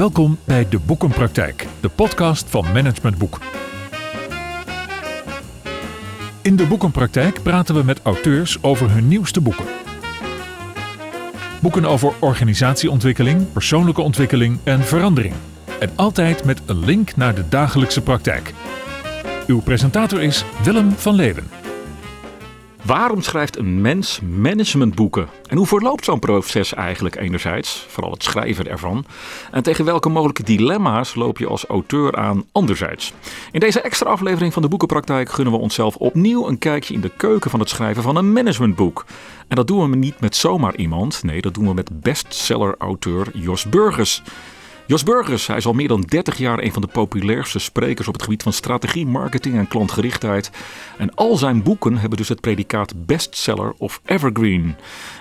Welkom bij De Boekenpraktijk, de podcast van Management Boek. In De Boekenpraktijk praten we met auteurs over hun nieuwste boeken. Boeken over organisatieontwikkeling, persoonlijke ontwikkeling en verandering. En altijd met een link naar de dagelijkse praktijk. Uw presentator is Willem van Leeuwen. Waarom schrijft een mens managementboeken? En hoe verloopt zo'n proces eigenlijk enerzijds, vooral het schrijven ervan? En tegen welke mogelijke dilemma's loop je als auteur aan anderzijds? In deze extra aflevering van de Boekenpraktijk gunnen we onszelf opnieuw een kijkje in de keuken van het schrijven van een managementboek. En dat doen we niet met zomaar iemand, nee, dat doen we met bestseller-auteur Jos Burgers. Jos Burgers, hij is al meer dan 30 jaar een van de populairste sprekers op het gebied van strategie, marketing en klantgerichtheid. En al zijn boeken hebben dus het predicaat bestseller of evergreen.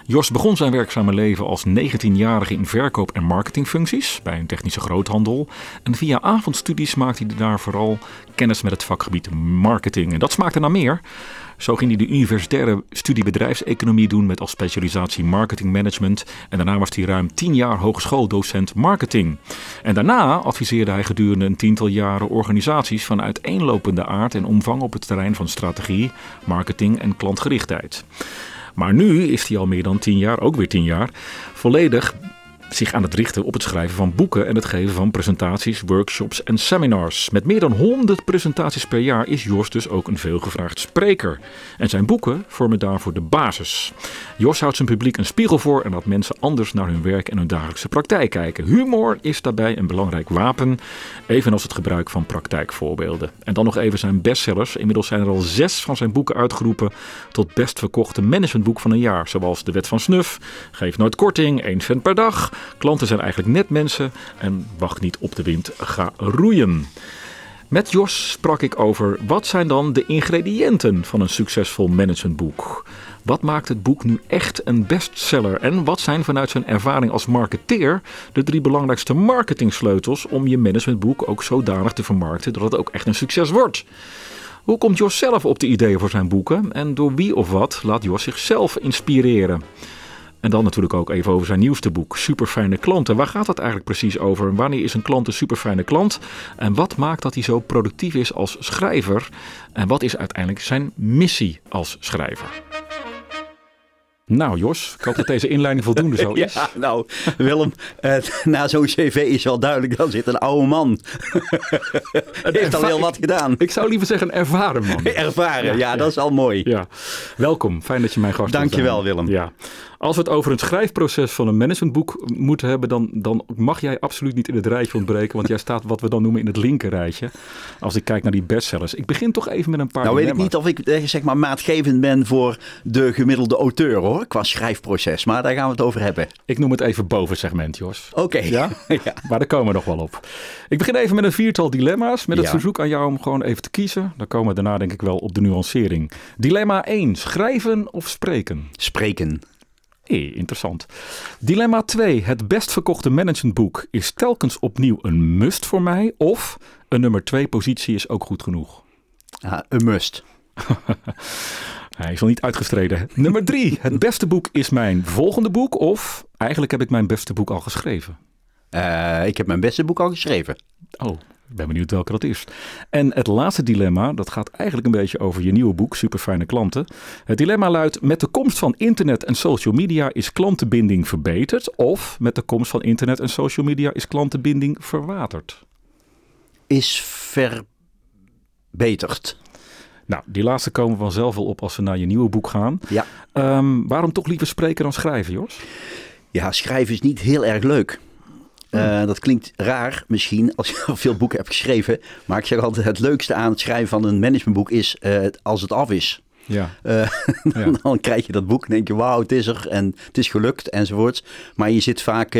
Jos begon zijn werkzame leven als 19-jarige in verkoop- en marketingfuncties bij een technische groothandel. En via avondstudies maakte hij daar vooral kennis met het vakgebied marketing. En dat smaakte naar meer. Zo ging hij de universitaire studie bedrijfseconomie doen met als specialisatie marketing management. En daarna was hij ruim 10 jaar hogeschooldocent marketing. En daarna adviseerde hij gedurende een tiental jaren organisaties van uiteenlopende aard en omvang op het terrein van strategie, marketing en klantgerichtheid. Maar nu is hij al meer dan 10 jaar, ook weer 10 jaar, volledig zich aan het richten op het schrijven van boeken en het geven van presentaties, workshops en seminars. Met meer dan 100 presentaties per jaar is Jos dus ook een veelgevraagd spreker. En zijn boeken vormen daarvoor de basis. Jos houdt zijn publiek een spiegel voor en laat mensen anders naar hun werk en hun dagelijkse praktijk kijken. Humor is daarbij een belangrijk wapen, evenals het gebruik van praktijkvoorbeelden. En dan nog even zijn bestsellers. Inmiddels zijn er al zes van zijn boeken uitgeroepen tot best verkochte managementboek van een jaar. Zoals De Wet van Snuf, Geef Nooit Korting, 1 cent per dag, Klanten zijn eigenlijk net mensen en wacht niet op de wind, ga roeien. Met Jos sprak ik over wat zijn dan de ingrediënten van een succesvol managementboek. Wat maakt het boek nu echt een bestseller? En wat zijn vanuit zijn ervaring als marketeer de drie belangrijkste marketingsleutels om je managementboek ook zodanig te vermarkten dat het ook echt een succes wordt? Hoe komt Jos zelf op de ideeën voor zijn boeken en door wie of wat laat Jos zichzelf inspireren? En dan natuurlijk ook even over zijn nieuwste boek, Superfijne Klanten. Waar gaat dat eigenlijk precies over? Wanneer is een klant een superfijne klant? En wat maakt dat hij zo productief is als schrijver? En wat is uiteindelijk zijn missie als schrijver? Nou Jos, ik hoop dat deze inleiding voldoende zo is. Ja, nou Willem, eh, na zo'n cv is wel duidelijk, dan zit een oude man. Heeft al heel wat gedaan. Ik zou liever zeggen een ervaren man. ervaren, ja, dat is al mooi. Ja. Welkom, fijn dat je mijn gast bent. Dankjewel Willem. Ja. Als we het over het schrijfproces van een managementboek moeten hebben, dan, dan mag jij absoluut niet in het rijtje ontbreken. Want jij staat wat we dan noemen in het linker rijtje. Als ik kijk naar die bestsellers. Ik begin toch even met een paar. Nou, weet ik niet of ik eh, zeg maar maatgevend ben voor de gemiddelde auteur hoor, qua schrijfproces. Maar daar gaan we het over hebben. Ik noem het even bovensegment, Jos. Oké. Ja? ja? Maar daar komen we nog wel op. Ik begin even met een viertal dilemma's. Met het verzoek aan jou om gewoon even te kiezen. Dan komen we daarna denk ik wel op de nuancering. Dilemma 1. Schrijven of spreken? Spreken. Hey, interessant. Dilemma 2. Het best verkochte managementboek is telkens opnieuw een must voor mij. Of een nummer 2 positie is ook goed genoeg. Ja, een must. Hij is nog niet uitgestreden. Nummer 3. Het beste boek is mijn volgende boek. Of eigenlijk heb ik mijn beste boek al geschreven. Uh, ik heb mijn beste boek al geschreven. Oh, ik ben benieuwd welke dat is. En het laatste dilemma, dat gaat eigenlijk een beetje over je nieuwe boek, Superfijne Klanten. Het dilemma luidt, met de komst van internet en social media is klantenbinding verbeterd? Of met de komst van internet en social media is klantenbinding verwaterd? Is verbeterd. Nou, die laatste komen we vanzelf wel op als we naar je nieuwe boek gaan. Ja. Um, waarom toch liever spreken dan schrijven, Jos? Ja, schrijven is niet heel erg leuk. Uh, dat klinkt raar misschien als je veel boeken hebt geschreven. Maar ik zeg altijd: het leukste aan het schrijven van een managementboek is uh, als het af is. Ja. Uh, dan, ja. dan, krijg je dat boek en denk je: wauw, het is er en het is gelukt enzovoorts. Maar je zit vaak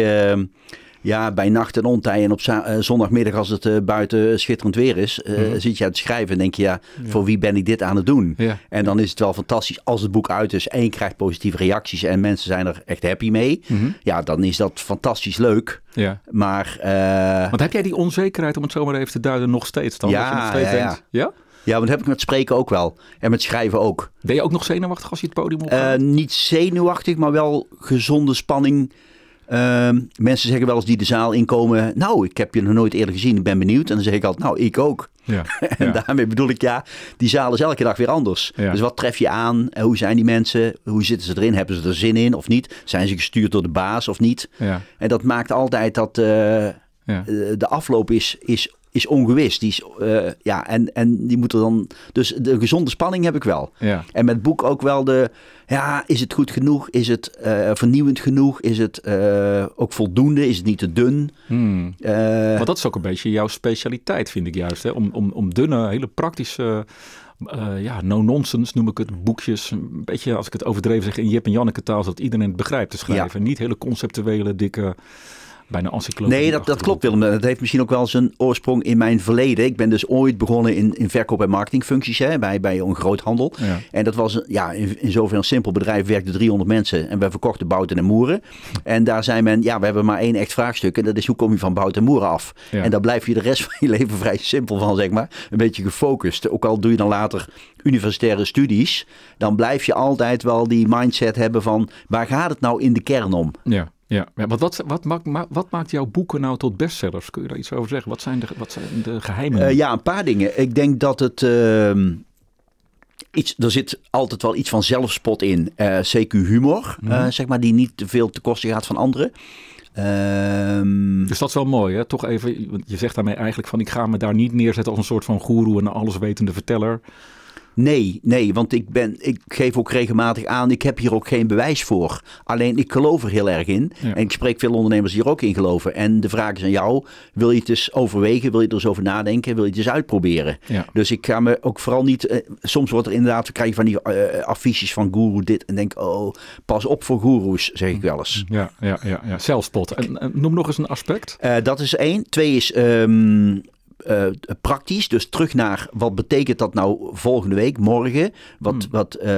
ja, bij nacht en ontij en op zondagmiddag als het uh, buiten schitterend weer is, uh, mm-hmm. zit je aan het schrijven en denk je, ja, ja, voor wie ben ik dit aan het doen? Ja. En dan is het wel fantastisch als het boek uit is en je krijgt positieve reacties en mensen zijn er echt happy mee. Mm-hmm. Ja, dan is dat fantastisch leuk. Ja. Maar... Uh, Want heb jij die onzekerheid, om het zo maar even te duiden, nog steeds dan? Ja, nog steeds ja, ja. Denkt, ja? Ja, maar dat heb ik met spreken ook wel. En met schrijven ook. Ben je ook nog zenuwachtig als je het podium op uh, Niet zenuwachtig, maar wel gezonde spanning Ehm, mensen zeggen wel eens die de zaal inkomen, nou, ik heb je nog nooit eerder gezien, ik ben benieuwd. En dan zeg ik altijd, nou, ik ook. Ja. En Ja. daarmee bedoel ik, ja, die zaal is elke dag weer anders. Ja. Dus wat tref je aan? En Hoe zijn die mensen? Hoe zitten ze erin? Hebben ze er zin in of niet? Zijn ze gestuurd door de baas of niet? Ja. En dat maakt altijd dat eh, Ja. eh, de afloop is, is, is ongewis. Die is, eh, ja, en, en die moet er dan. Dus de gezonde spanning heb ik wel. Ja. En met boek ook wel de. Ja, is het goed genoeg? Is het eh, vernieuwend genoeg? Is het eh, ook voldoende? Is het niet te dun? Hmm. Eh, Maar dat is ook een beetje jouw specialiteit, vind ik juist. Hè? Om, om, om dunne, hele praktische, ja, no-nonsense noem ik het, boekjes. Een beetje, als ik het overdreven zeg, in Jip en Janneke taal, zodat iedereen het begrijpt te schrijven. Niet hele conceptuele, dikke, bijna encyclopedie. Nee, dat, dat klopt Willem. Dat heeft misschien ook wel zijn oorsprong in mijn verleden. Ik ben dus ooit begonnen in, in verkoop- en marketingfuncties hè, bij, bij een groothandel. Ja. En dat was ja, in, in zover een simpel bedrijf, werkten 300 mensen. En we verkochten bouten en moeren. En daar zei men, ja, we hebben maar één echt vraagstuk. En dat is hoe kom je van bouten en moeren af? Ja. En daar blijf je de rest van je leven vrij simpel van, zeg maar. Een beetje gefocust. Ook al doe je dan later universitaire studies. Dan blijf je altijd wel die mindset hebben van, waar gaat het nou in de kern om? Ja, ja. ja wat, wat, wat, maakt, ma- wat maakt jouw boeken nou tot bestsellers? Kun je daar iets over zeggen? Wat zijn de, wat zijn de geheimen? Eh, ja, een paar dingen. Ik denk dat het. ehm, iets, er zit altijd wel iets van zelfspot in. Eh, CQ humor, eh, zeg maar, die niet te veel te kosten gaat van anderen. Ehm, Dus dat is wel mooi, hè? Toch even, want je zegt daarmee eigenlijk van ik ga me daar niet neerzetten als een soort van goeroe en een alleswetende verteller. Nee, nee, want ik, ben, ik geef ook regelmatig aan, ik heb hier ook geen bewijs voor. Alleen ik geloof er heel erg in. Ja. En ik spreek veel ondernemers die er ook in geloven. En de vraag is aan jou, wil je het eens overwegen? Wil je er eens over nadenken? Wil je het eens uitproberen? Ja. Dus ik ga me ook vooral niet. eh, soms wordt er inderdaad, we krijgen van die eh, affiches van guru dit. En denk, oh, pas op voor goeroes, zeg ik wel eens. Ja, ja, ja, ja. zelfspot. En, en noem nog eens een aspect. Eh, dat is één. Twee is ehm, eh, praktisch. Dus terug naar wat betekent dat nou volgende week, morgen. Wat, Hmm. wat eh,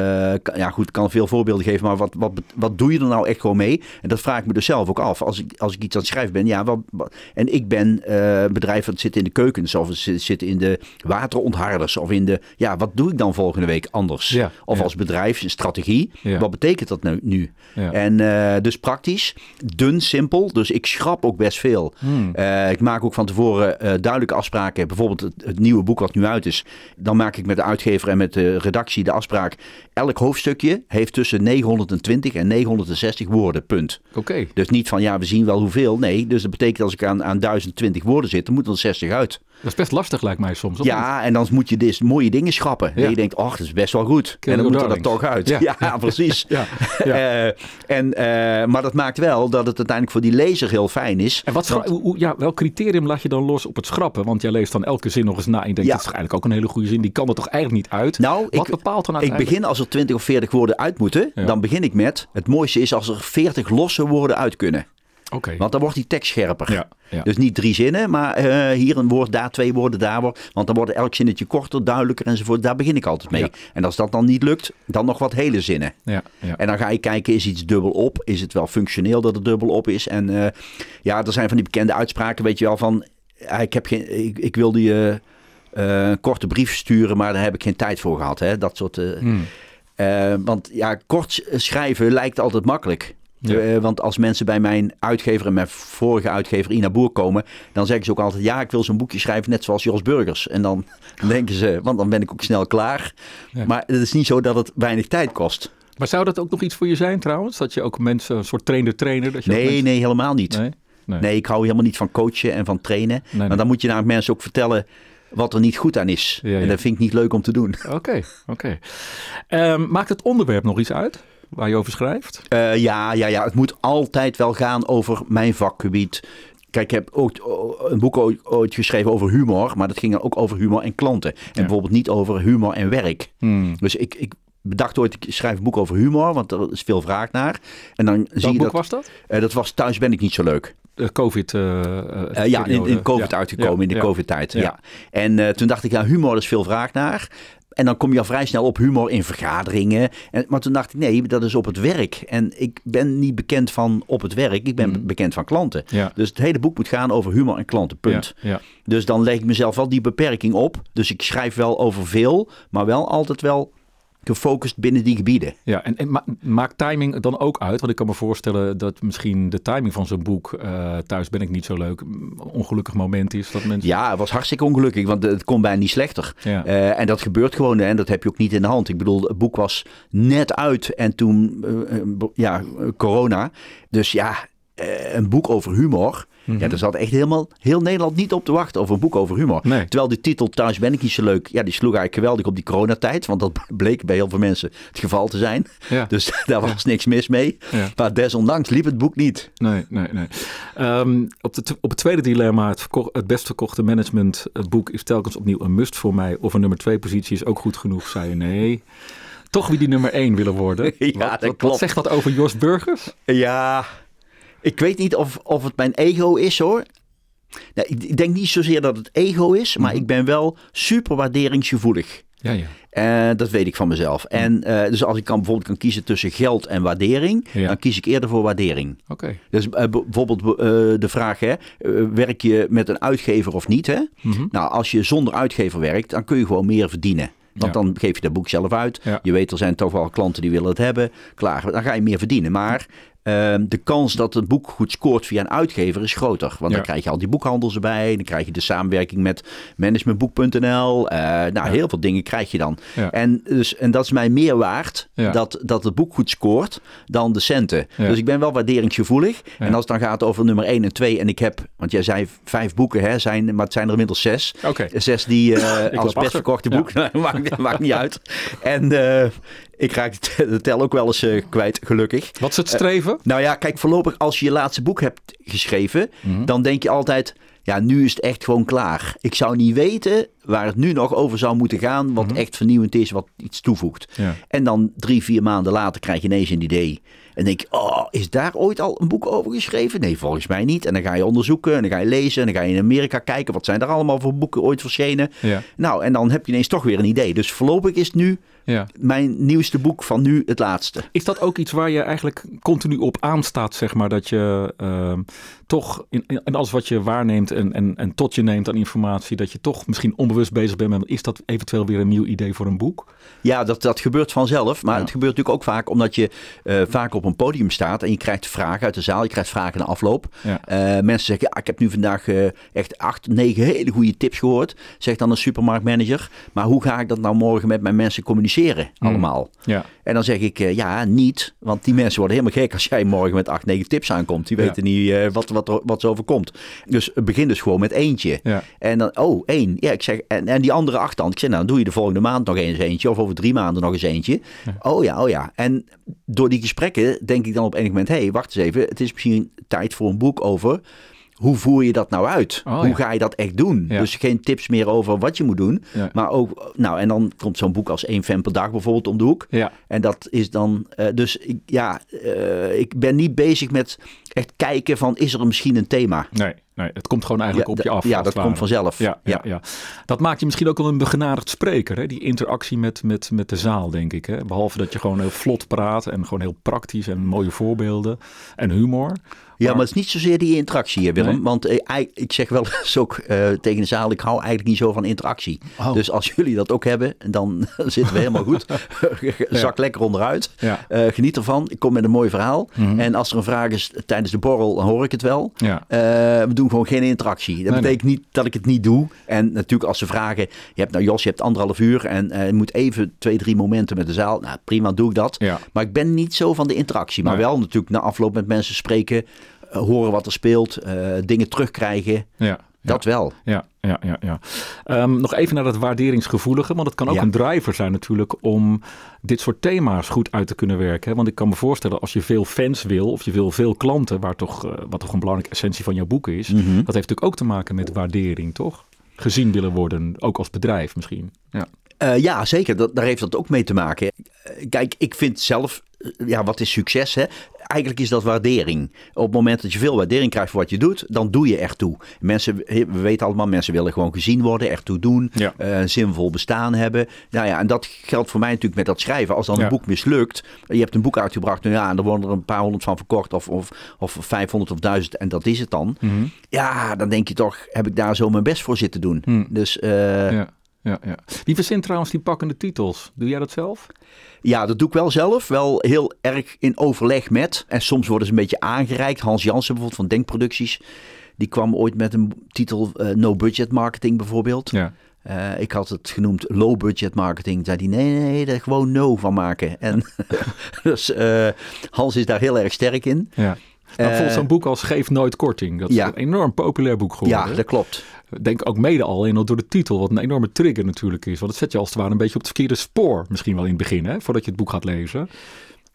ja goed, ik kan veel voorbeelden geven, maar wat, wat, wat doe je er nou echt gewoon mee? En dat vraag ik me dus zelf ook af. Als ik, als ik iets aan het schrijven ben, ja, wat, wat- en ik ben eh, een bedrijf dat zit in de keukens of zit, in de waterontharders of in de, ja, wat doe ik dan volgende week anders? Ja, of ja. als bedrijf, een strategie. Ja. Wat betekent dat nou nu? En dus praktisch, dun, simpel. Dus ik schrap ook best veel. Hmm. Ik maak ook van tevoren duidelijke afspraken. Bijvoorbeeld het, het nieuwe boek wat nu uit is. Dan maak ik met de uitgever en met de redactie de afspraak. Elk hoofdstukje heeft tussen 920 en 960 woorden, punt. Oké. Dus niet van ja, we zien wel hoeveel. Nee, dus dat betekent als ik aan, aan 1020 woorden zit, dan moet er 60 uit. Dat is best lastig lijkt mij soms. niet? Ja, en dan moet je dus mooie dingen schrappen. Ja. En je denkt, ach, dat is best wel goed. Kill en dan moet er dat toch uit. Ja. Ja, precies. Ja. Eh, en, eh, maar dat maakt wel dat het uiteindelijk voor die lezer heel fijn is. En wat, hoe- ja, welk criterium laat je dan los op het schrappen? Want jij leest dan elke zin nog eens na en je denkt, Ja. dat is eigenlijk ook een hele goede zin. Die kan er toch eigenlijk niet uit? Nou, wat ik- bepaalt dan Ik begin als er 20 of 40 woorden uit moeten. Ja. Dan begin ik met, het mooiste is als er 40 losse woorden uit kunnen. Oké. Want dan wordt die tekst scherper. Ja, ja. Dus niet drie zinnen, maar eh, hier een woord, daar twee woorden, daar woord. Want dan wordt elk zinnetje korter, duidelijker enzovoort. Daar begin ik altijd mee. Ja. En als dat dan niet lukt, dan nog wat hele zinnen. ja, ja. En dan ga je kijken, is iets dubbel op? Is het wel functioneel dat het dubbel op is? En eh, ja, er zijn van die bekende uitspraken, weet je wel, van... ik, heb geen, ik, ik wilde je eh, een korte brief sturen, maar daar heb ik geen tijd voor gehad. Hè? Dat soort... eh, Hmm. eh, want ja, kort sch- schrijven lijkt altijd makkelijk. Ja. Eh, want als mensen bij mijn uitgever en mijn vorige uitgever Ina Boer komen, dan zeggen ze ook altijd: ja, ik wil zo'n boekje schrijven net zoals Jos Burgers. En dan denken ze, want dan ben ik ook snel klaar. Ja. Maar het is niet zo dat het weinig tijd kost. Maar zou dat ook nog iets voor je zijn trouwens? Dat je ook mensen, een soort trainer-trainer... Dat je ook Nee, mensen- nee, helemaal niet. Nee? Nee. Nee, ik hou helemaal niet van coachen en van trainen. nee. Maar dan moet je naar mensen ook vertellen wat er niet goed aan is. Ja, ja. En dat vind ik niet leuk om te doen. Oké, oké. Ehm, maakt het onderwerp nog iets uit waar je over schrijft? Eh, ja, ja, ja, het moet altijd wel gaan over mijn vakgebied. Kijk, ik heb ook een boek ooit, geschreven over humor, maar dat ging dan ook over humor en klanten. En bijvoorbeeld niet over humor en werk. Hmm. Dus ik, ik bedacht ooit, ik schrijf een boek over humor, want er is veel vraag naar. En dan zie je boek dat, was dat? eh, dat was Thuis ben ik niet zo leuk. De COVID. eh, eh, Eh, ja, in, in COVID ja, in de. COVID-tijd. Ja. En toen dacht ik, ja, humor is veel vraag naar. En dan kom je al vrij snel op humor in vergaderingen. En, maar toen dacht ik, nee, dat is op het werk. En ik ben niet bekend van op het werk. Ik ben Mm. bekend van klanten. Ja. Dus het hele boek moet gaan over humor en klanten, punt. Ja, ja. Dus dan leg ik mezelf wel die beperking op. Dus ik schrijf wel over veel, maar wel altijd wel gefocust binnen die gebieden. Ja, en, en maakt timing dan ook uit? Want ik kan me voorstellen dat misschien de timing van zo'n boek, uh, Thuis ben ik niet zo leuk, ongelukkig moment is. Dat mensen... Ja, het was hartstikke ongelukkig, want het kon bijna niet slechter. Ja. Uh, en dat gebeurt gewoon en dat heb je ook niet in de hand. Ik bedoel, het boek was net uit en toen, uh, ja, corona. Dus ja, een boek over humor Mm Ja, daar zat echt helemaal heel Nederland niet op te wachten over een boek over humor. Terwijl de titel Thuis ben ik niet zo leuk. Ja, die sloeg eigenlijk geweldig op die coronatijd. Want dat bleek bij heel veel mensen het geval te zijn. Ja. Dus daar was niks mis mee. Ja. Maar desondanks liep het boek niet. Nee, nee, nee. Um, op, de, op het tweede dilemma, het, het best verkochte managementboek is telkens opnieuw een must voor mij. Of een nummer twee positie is ook goed genoeg, zei je nee toch wie die nummer één willen worden. Ja, wat, dat klopt. Wat zegt dat over Jos Burgers? Ja, ik weet niet of, of het mijn ego is hoor. Nou, ik, denk niet zozeer dat het ego is, maar mhm. ik ben wel super waarderingsgevoelig. Ja, ja. Uh, dat weet ik van mezelf. En uh, dus als ik kan, bijvoorbeeld kan kiezen tussen geld en waardering, ja. dan kies ik eerder voor waardering. Oké. Dus uh, bijvoorbeeld de vraag, hè, werk je met een uitgever of niet? Hè? Mm -hmm. Nou, als je zonder uitgever werkt, dan kun je gewoon meer verdienen. Want dan geef je dat boek zelf uit. Ja. Je weet, er zijn toch wel klanten die willen het hebben. Klaar, dan ga je meer verdienen. Maar Ehm, de kans dat het boek goed scoort via een uitgever is groter. Want dan krijg je al die boekhandels erbij. Dan krijg je de samenwerking met managementboek.nl. Uh, nou, heel veel dingen krijg je dan. En, dus, en dat is mij meer waard dat, dat het boek goed scoort dan de centen. Dus ik ben wel waarderingsgevoelig. En als het dan gaat over nummer 1 en 2. En ik heb, want jij zei vijf boeken, hè, zijn, maar het zijn er inmiddels zes. Okay. Zes die uh, als best verkochte boek. maakt, maakt niet uit. En uh, ik raak de tel ook wel eens uh, kwijt, gelukkig. Wat is het streven? Uh, nou ja, kijk, voorlopig als je je laatste boek hebt geschreven, mm-hmm. dan denk je altijd, ja, nu is het echt gewoon klaar. Ik zou niet weten waar het nu nog over zou moeten gaan, wat mm-hmm. echt vernieuwend is, wat iets toevoegt. Ja. En dan drie, vier maanden later krijg je ineens een idee. En denk je, oh, is daar ooit al een boek over geschreven? Nee, volgens mij niet. En dan ga je onderzoeken en dan ga je lezen en dan ga je in Amerika kijken. Wat zijn er allemaal voor boeken ooit verschenen? Ja. Nou, en dan heb je ineens toch weer een idee. Dus voorlopig is nu ja. Mijn nieuwste boek van nu het laatste. Is dat ook iets waar je eigenlijk continu op aanstaat, zeg maar? Dat je uh, toch in, in, alles wat je waarneemt en, en, en tot je neemt aan informatie, dat je toch misschien onbewust bezig bent met, is dat eventueel weer een nieuw idee voor een boek? Ja, dat, dat gebeurt vanzelf. Maar het gebeurt natuurlijk ook vaak omdat je uh, vaak op een podium staat en je krijgt vragen uit de zaal. Je krijgt vragen na afloop. Ja. Uh, mensen zeggen, ja, ik heb nu vandaag uh, echt acht, negen hele goede tips gehoord. Zegt dan een supermarktmanager. Maar hoe ga ik dat nou morgen met mijn mensen communiceren? Hmm. allemaal. Ja. En dan zeg ik, uh, ja, niet. Want die mensen worden helemaal gek als jij morgen met acht, negen tips aankomt. Die weten niet uh, wat, wat, wat ze overkomt. Dus begin dus gewoon met eentje. Ja. En dan, oh, één. Ja, ik zeg, en, en die andere acht dan. Ik zeg, nou, dan doe je de volgende maand nog eens eentje. Of over drie maanden nog eens eentje. Oh ja, oh ja. En door die gesprekken denk ik dan op enig moment, hé, hey, wacht eens even. Het is misschien tijd voor een boek over hoe voer je dat nou uit? Oh, hoe ga je dat echt doen? Dus geen tips meer over wat je moet doen. Maar ook, nou, en dan komt zo'n boek als één fan per dag bijvoorbeeld om de hoek. Ja. En dat is dan, uh, dus ik, ja, uh, ik ben niet bezig met echt kijken van, is er misschien een thema? Nee. Nee, het komt gewoon eigenlijk op je af. Ja, dat komt vanzelf. Ja, ja, ja, Dat maakt je misschien ook wel een begenadigd spreker. Hè? Die interactie met, met, met de zaal, denk ik. Hè? Behalve dat je gewoon heel vlot praat en gewoon heel praktisch en mooie voorbeelden en humor. Ja, maar, het is niet zozeer die interactie, Willem. Want eh, ik zeg wel eens ook uh, tegen de zaal, ik hou eigenlijk niet zo van interactie. Oh. Dus als jullie dat ook hebben, dan zitten we helemaal goed. Zak lekker onderuit. Ja. Uh, geniet ervan. Ik kom met een mooi verhaal. Mm -hmm. En als er een vraag is tijdens de borrel, dan hoor ik het wel. Ja. we doen gewoon geen interactie. Dat betekent niet dat ik het niet doe. En natuurlijk als ze vragen, je hebt nou Jos, je hebt anderhalf uur en je moet even twee, drie momenten met de zaal. Nou, prima, doe ik dat. Ja. Maar ik ben niet zo van de interactie. Maar wel natuurlijk na afloop met mensen spreken. Eh, horen wat er speelt, uh, dingen terugkrijgen. Ja. Dat wel. Ja, ja, ja. ja. Um, nog even naar dat waarderingsgevoelige, want het kan ook ja. een driver zijn natuurlijk om dit soort thema's goed uit te kunnen werken. Want ik kan me voorstellen, als je veel fans wil of je wil veel klanten, waar toch, uh, wat toch een belangrijke essentie van jouw boek is, mm -hmm. dat heeft natuurlijk ook te maken met waardering, toch? Gezien willen worden, ook als bedrijf misschien. Ja. Uh, ja, zeker. Dat, daar heeft dat ook mee te maken. Kijk, ik vind zelf, ja, wat is succes? Hè? eigenlijk is dat waardering. Op het moment dat je veel waardering krijgt voor wat je doet, dan doe je echt toe. Mensen, we weten allemaal, mensen willen gewoon gezien worden, echt toe doen, ja. uh, zinvol bestaan hebben. Nou ja, en dat geldt voor mij natuurlijk met dat schrijven. Als dan een boek mislukt, je hebt een boek uitgebracht, nou ja, en er worden er een paar honderd van verkocht, of, of, of 500 of 1000, en dat is het dan. Mm -hmm. Ja, dan denk je toch, heb ik daar zo mijn best voor zitten doen. Mm. Dus uh, ja. Ja, ja. Wie verzint trouwens die pakkende titels? Doe jij dat zelf? Ja, dat doe ik wel zelf. Wel heel erg in overleg met. En soms worden ze een beetje aangereikt. Hans Jansen bijvoorbeeld van Denkproducties. Die kwam ooit met een titel uh, No Budget Marketing bijvoorbeeld. Ja. Uh, ik had het genoemd low budget marketing. Zei hij, nee, nee, er gewoon no van maken. En dus uh, Hans is daar heel erg sterk in. Ja. Nou, volgens zo'n boek als Geef Nooit Korting. Dat is ja. een enorm populair boek geworden. Ja, dat klopt. Denk ook mede al in door de titel, wat een enorme trigger natuurlijk is. Want het zet je als het ware een beetje op het verkeerde spoor. Misschien wel in het begin, hè, voordat je het boek gaat lezen.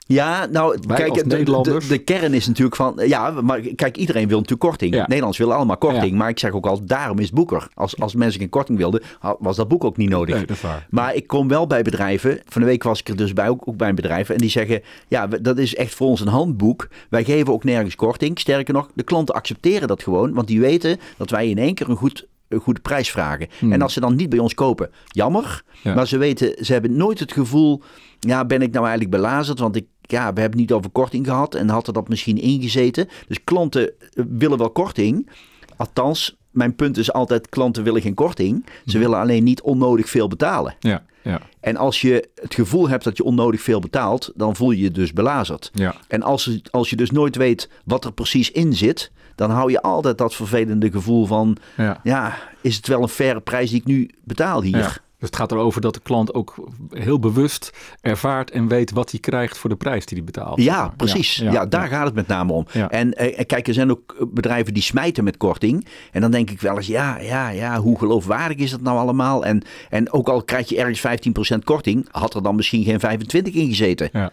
Ja, nou, Wij als kijk, de, de, kern is natuurlijk van, ja, maar kijk, iedereen wil natuurlijk korting. Ja. Nederlanders willen allemaal korting, Ja. maar ik zeg ook al, daarom is Boeker. Als, als mensen geen korting wilden, was dat boek ook niet nodig. Nee, dat is waar. Maar ik kom wel bij bedrijven. Van de week was ik er dus bij, ook, ook bij een bedrijf. En die zeggen, ja, dat is echt voor ons een handboek. Wij geven ook nergens korting. Sterker nog, de klanten accepteren dat gewoon. Want die weten dat wij in één keer een, goed, een goede prijs vragen. En als ze dan niet bij ons kopen, jammer. Ja. Maar ze weten, ze hebben nooit het gevoel... Ja, ben ik nou eigenlijk belazerd? Want ik, ja, we hebben het niet over korting gehad. En had er dat misschien ingezeten. Dus klanten eh, willen wel korting. Althans, mijn punt is altijd, klanten willen geen korting. Ze willen alleen niet onnodig veel betalen. Ja, ja, En als je het gevoel hebt dat je onnodig veel betaalt, dan voel je je dus belazerd. ja. En als, als je dus nooit weet wat er precies in zit, dan hou je altijd dat vervelende gevoel van, ja. ja, is het wel een faire prijs die ik nu betaal hier? Dus het gaat erover dat de klant ook heel bewust ervaart en weet wat hij krijgt voor de prijs die hij betaalt. Ja, precies. Ja, daar gaat het met name om. En eh, kijk, er zijn ook eh, bedrijven die smijten met korting. En dan denk ik wel eens, ja, ja, ja, hoe geloofwaardig is dat nou allemaal? En, en ook al krijg je ergens 15% korting, had er dan misschien geen 25 in gezeten. Ja.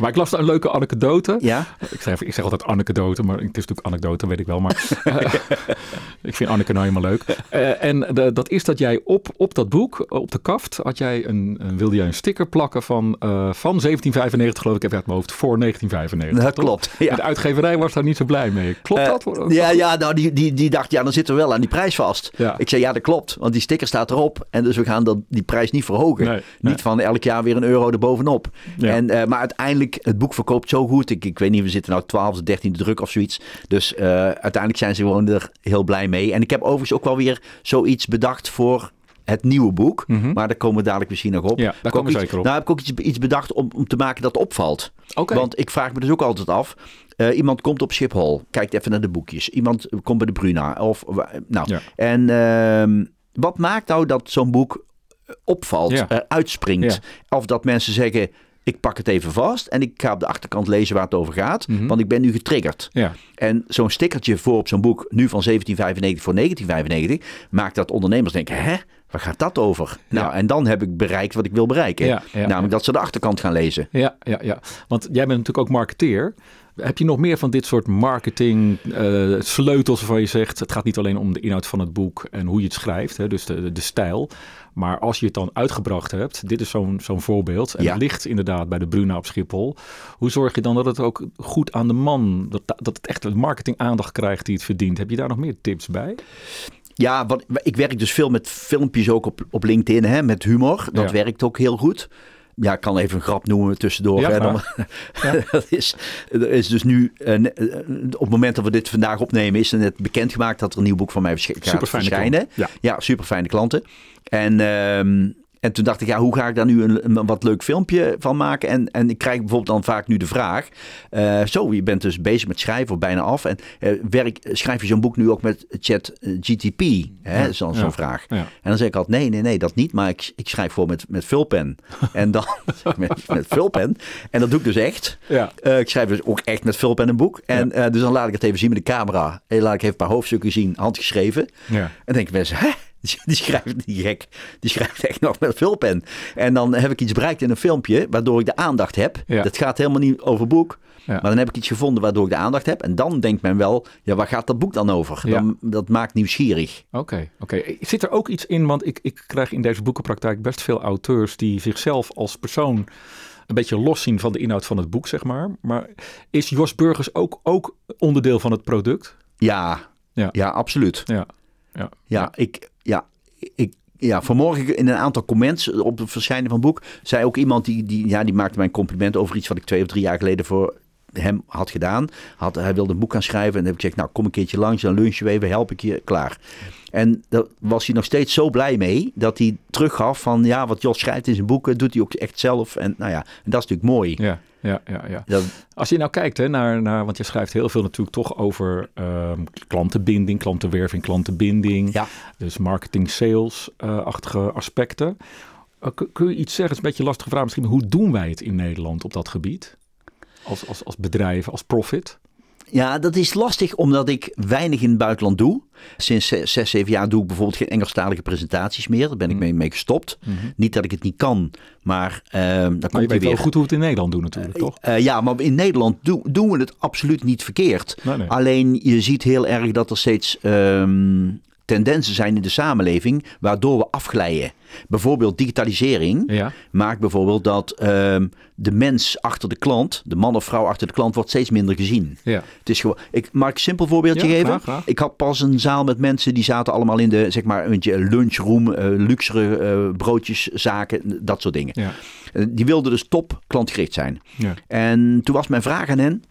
Maar ik las daar een leuke anekdote. Ja, Ik, zeg, ik zeg altijd anekdote, maar het is natuurlijk anekdote, weet ik wel. Maar eh, ik vind Anneke nou helemaal leuk. Eh, en de- dat is dat jij op, op dat boek, op de kaft, had jij een, wilde jij een sticker plakken van, eh, van 1795, geloof ik, even uit mijn hoofd, voor 1995. dat toch? klopt. Ja. De uitgeverij was daar niet zo blij mee. Klopt dat? Eh, ja, ja, nou, die, die, die dacht, ja, dan zitten we wel aan die prijs vast. Ja. Ik zei, ja, dat klopt, want die sticker staat erop. En dus we gaan dat, die prijs niet verhogen. Nee, niet van elk jaar weer een euro erbovenop. Ja. En, eh, maar uiteindelijk, het boek verkoopt zo goed. Ik, ik weet niet, we zitten nou 12 of 13e druk of zoiets. Dus eh, uiteindelijk zijn ze gewoon er heel blij mee. En ik heb overigens ook wel weer zoiets bedacht voor het nieuwe boek. Maar daar komen we dadelijk misschien nog op. Mhm. Ja, daar komen we zeker op. Nou heb ik ook iets, iets bedacht om, om te maken dat opvalt. Want ik vraag me dus ook altijd af. eh, iemand komt op Schiphol, kijkt even naar de boekjes. Iemand komt bij de Bruna. Of, wa- nou, Ja. En ehm, wat maakt nou dat zo'n boek opvalt, Ja. eh, uitspringt? Of dat mensen zeggen, ik pak het even vast en ik ga op de achterkant lezen waar het over gaat. Mhm. Want ik ben nu getriggerd. Ja, En zo'n stickertje voor op zo'n boek, nu van 1795 voor 1995, maakt dat ondernemers denken, hè, waar gaat dat over? Nou, en dan heb ik bereikt wat ik wil bereiken. Ja, Namelijk dat ze de achterkant gaan lezen. ja, ja, ja. Want jij bent natuurlijk ook marketeer. Heb je nog meer van dit soort marketing eh, sleutels waarvan je zegt... het gaat niet alleen om de inhoud van het boek en hoe je het schrijft, hè, dus de, de stijl. Maar als je het dan uitgebracht hebt, dit is zo'n zo'n voorbeeld... en Ja. het ligt inderdaad bij de Bruna op Schiphol. Hoe zorg je dan dat het ook goed aan de man... dat, dat het echt marketing aandacht krijgt die het verdient? Heb je daar nog meer tips bij? Ja, wat, ik werk dus veel met filmpjes ook op, op LinkedIn, hè, met humor. Dat Ja. werkt ook heel goed. Ja, ik kan even een grap noemen tussendoor. Ja, hè, dan, dat is, er is dus nu, eh, op het moment dat we dit vandaag opnemen, is er net bekendgemaakt dat er een nieuw boek van mij gaat verschijnen. klant. Ja. Ja, super fijne klanten. En, ehm, en toen dacht ik, ja, hoe ga ik daar nu een, een wat leuk filmpje van maken? En, en ik krijg bijvoorbeeld dan vaak nu de vraag: eh, Zo, je bent dus bezig met schrijven of bijna af. En eh, werk, schrijf je zo'n boek nu ook met Chat eh, GTP? Hè? Dan zo'n ja, vraag. ja. En dan zeg ik altijd: Nee, nee, nee, dat niet. Maar ik, ik schrijf voor met, met vulpen. en dan met, met vulpen. En dat doe ik dus echt. Ja. Ik schrijf dus ook echt met vulpen een boek. En dus dan laat ik het even zien met de camera. En laat ik even een paar hoofdstukken zien, handgeschreven. Ja. En dan denken mensen, hè? Die- Die schrijft niet gek. Die schrijft echt nog met vulpen. En dan heb ik iets bereikt in een filmpje, waardoor ik de aandacht heb. Ja. Dat gaat helemaal niet over boek. Ja. Maar dan heb ik iets gevonden waardoor ik de aandacht heb. En dan denkt men wel, ja, waar gaat dat boek dan over? Ja. Dan, dat maakt nieuwsgierig. Oké, oké. Zit er ook iets in, want ik, ik krijg in deze boekenpraktijk best veel auteurs die zichzelf als persoon een beetje los zien van de inhoud van het boek, zeg maar. Maar is Jos Burgers ook, ook onderdeel van het product? Ja, Ja. ja. absoluut. Ja, ja. Ja, ik, ja, ik, ja, vanmorgen in een aantal comments op het verschijnen van het boek, zei ook iemand die, die, ja, die maakte mij een compliment over iets wat ik twee of drie jaar geleden voor hem had gedaan. Had, hij wilde een boek gaan schrijven. En dan heb ik gezegd, nou kom een keertje langs, dan lunchen we even, help ik je, klaar. En daar was hij nog steeds zo blij mee dat hij teruggaf van ja, wat Jos schrijft in zijn boeken, doet hij ook echt zelf. En nou ja, en dat is natuurlijk mooi. Ja, ja, ja. ja. Dat, Als je nou kijkt hè, naar, naar, want je schrijft heel veel natuurlijk toch over ehm, klantenbinding, klantenwerving, klantenbinding. ja. Dus marketing, sales-achtige aspecten. Uh, kun, je iets zeggen, het is een beetje lastige vraag misschien, hoe doen wij het in Nederland op dat gebied? Als, als, als bedrijf, als profit? Ja, dat is lastig omdat ik weinig in het buitenland doe. Sinds zes, zeven jaar doe ik bijvoorbeeld geen Engelstalige presentaties meer. Daar ben ik mee, mee gestopt. Niet dat ik het niet kan, maar uh, Maar je komt hij weet wel weer. goed hoe we het in Nederland doen natuurlijk, toch? Eh, ja, maar in Nederland doen, doen we het absoluut niet verkeerd. Nee, nee. Alleen je ziet heel erg dat er steeds ehm, tendensen zijn in de samenleving waardoor we afglijden. Bijvoorbeeld digitalisering Ja. maakt bijvoorbeeld dat ehm, de mens achter de klant, de man of vrouw achter de klant, wordt steeds minder gezien. Ja. Het is gewoon. Ik mag ik een simpel voorbeeldje Ja, geven. graag, graag. Ik had pas een zaal met mensen die zaten allemaal in de zeg maar een lunchroom, eh, luxere eh, broodjeszaken, dat soort dingen. Ja. Eh, die wilden dus top klantgericht zijn. Ja. En toen was mijn vraag aan hen,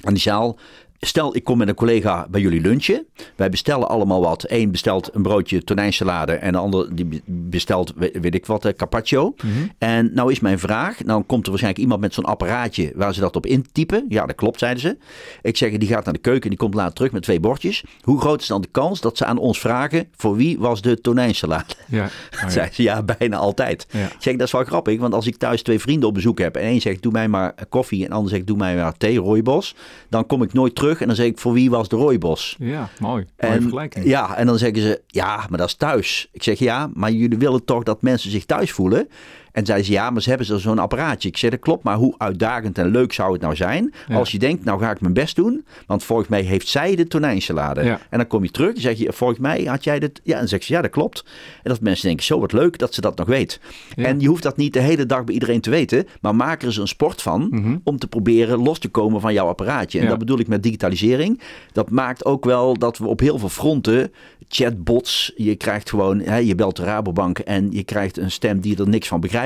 aan die zaal. Stel, ik kom met een collega bij jullie lunchen. Wij bestellen allemaal wat. Eén bestelt een broodje tonijnsalade en de ander die bestelt, we- weet ik wat, eh, carpaccio. En nou is mijn vraag, nou komt er waarschijnlijk iemand met zo'n apparaatje waar ze dat op intypen. Ja, dat klopt, zeiden ze. Ik zeg, die gaat naar de keuken en die komt later terug met twee bordjes. Hoe groot is dan de kans dat ze aan ons vragen, voor wie was de tonijnsalade? Ja. Oh, ja. Zei ze, ja, bijna altijd. Ja. Ik zeg, dat is wel grappig, want als ik thuis twee vrienden op bezoek heb en één zegt, doe mij maar koffie en de ander zegt, doe mij maar thee, rooibos, dan kom ik nooit terug en dan zeg ik, voor wie was de rooibos? Ja, mooi. Mooie En, vergelijking. ja, en dan zeggen ze, ja, maar dat is thuis. Ik zeg, ja, maar jullie willen toch dat mensen zich thuis voelen? En zeiden ze, ja, maar ze hebben zo- zo'n apparaatje. Ik zeg, dat klopt, maar hoe uitdagend en leuk zou het nou zijn... Ja. als je denkt, nou ga ik mijn best doen... want volgens mij heeft zij de tonijnsalade. Ja. En dan kom je terug en zeg je, volgens mij had jij dit... Ja, en dan zeg ze, ja, dat klopt. En dat mensen denken, zo wat leuk dat ze dat nog weet. Ja. En je hoeft dat niet de hele dag bij iedereen te weten... maar maak er eens een sport van... om te proberen los te komen van jouw apparaatje. En Mhm. Dat bedoel ik met digitalisering. Dat maakt ook wel dat we op heel veel fronten chatbots. Je krijgt gewoon, hè, je belt de Rabobank en je krijgt een stem die er niks van begrijpt.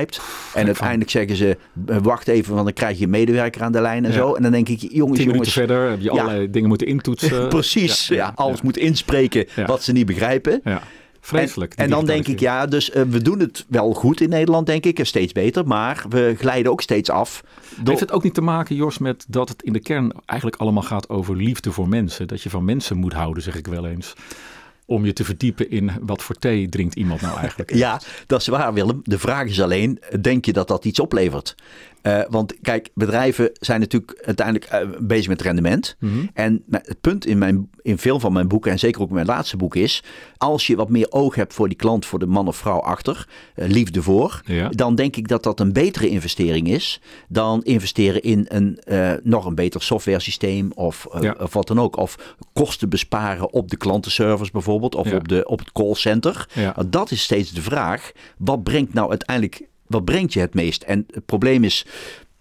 En uiteindelijk zeggen ze, eh, wacht even, want dan krijg je een medewerker aan de lijn en Ja. zo. En dan denk ik, jongens, Tien minuten jongens. verder heb je allerlei dingen moeten intoetsen. Precies, ja, alles moet inspreken wat ze niet begrijpen. Ja. Vreselijk. En, en dan denk ik, ja, dus eh, we doen het wel goed in Nederland, denk ik, en steeds beter. Maar we glijden ook steeds af. door- Heeft het ook niet te maken, Jos, met dat het in de kern eigenlijk allemaal gaat over liefde voor mensen? Dat je van mensen moet houden, zeg ik wel eens. Om je te verdiepen in wat voor thee drinkt iemand nou eigenlijk. Ja, dat is waar, Willem. De vraag is alleen, denk je dat dat iets oplevert? Eh, want kijk, bedrijven zijn natuurlijk uiteindelijk eh, bezig met rendement. Mhm. En het punt in, mijn, in veel van mijn boeken, en zeker ook in mijn laatste boek, is... als je wat meer oog hebt voor die klant, voor de man of vrouw achter, eh, liefde voor... Ja. dan denk ik dat dat een betere investering is... dan investeren in een nog een beter software systeem of, Ja. of wat dan ook. Of kosten besparen op de klantenservice bijvoorbeeld, of Ja. op, de, op het callcenter. Nou, dat is steeds de vraag. Wat brengt nou uiteindelijk, wat brengt je het meest? En het probleem is,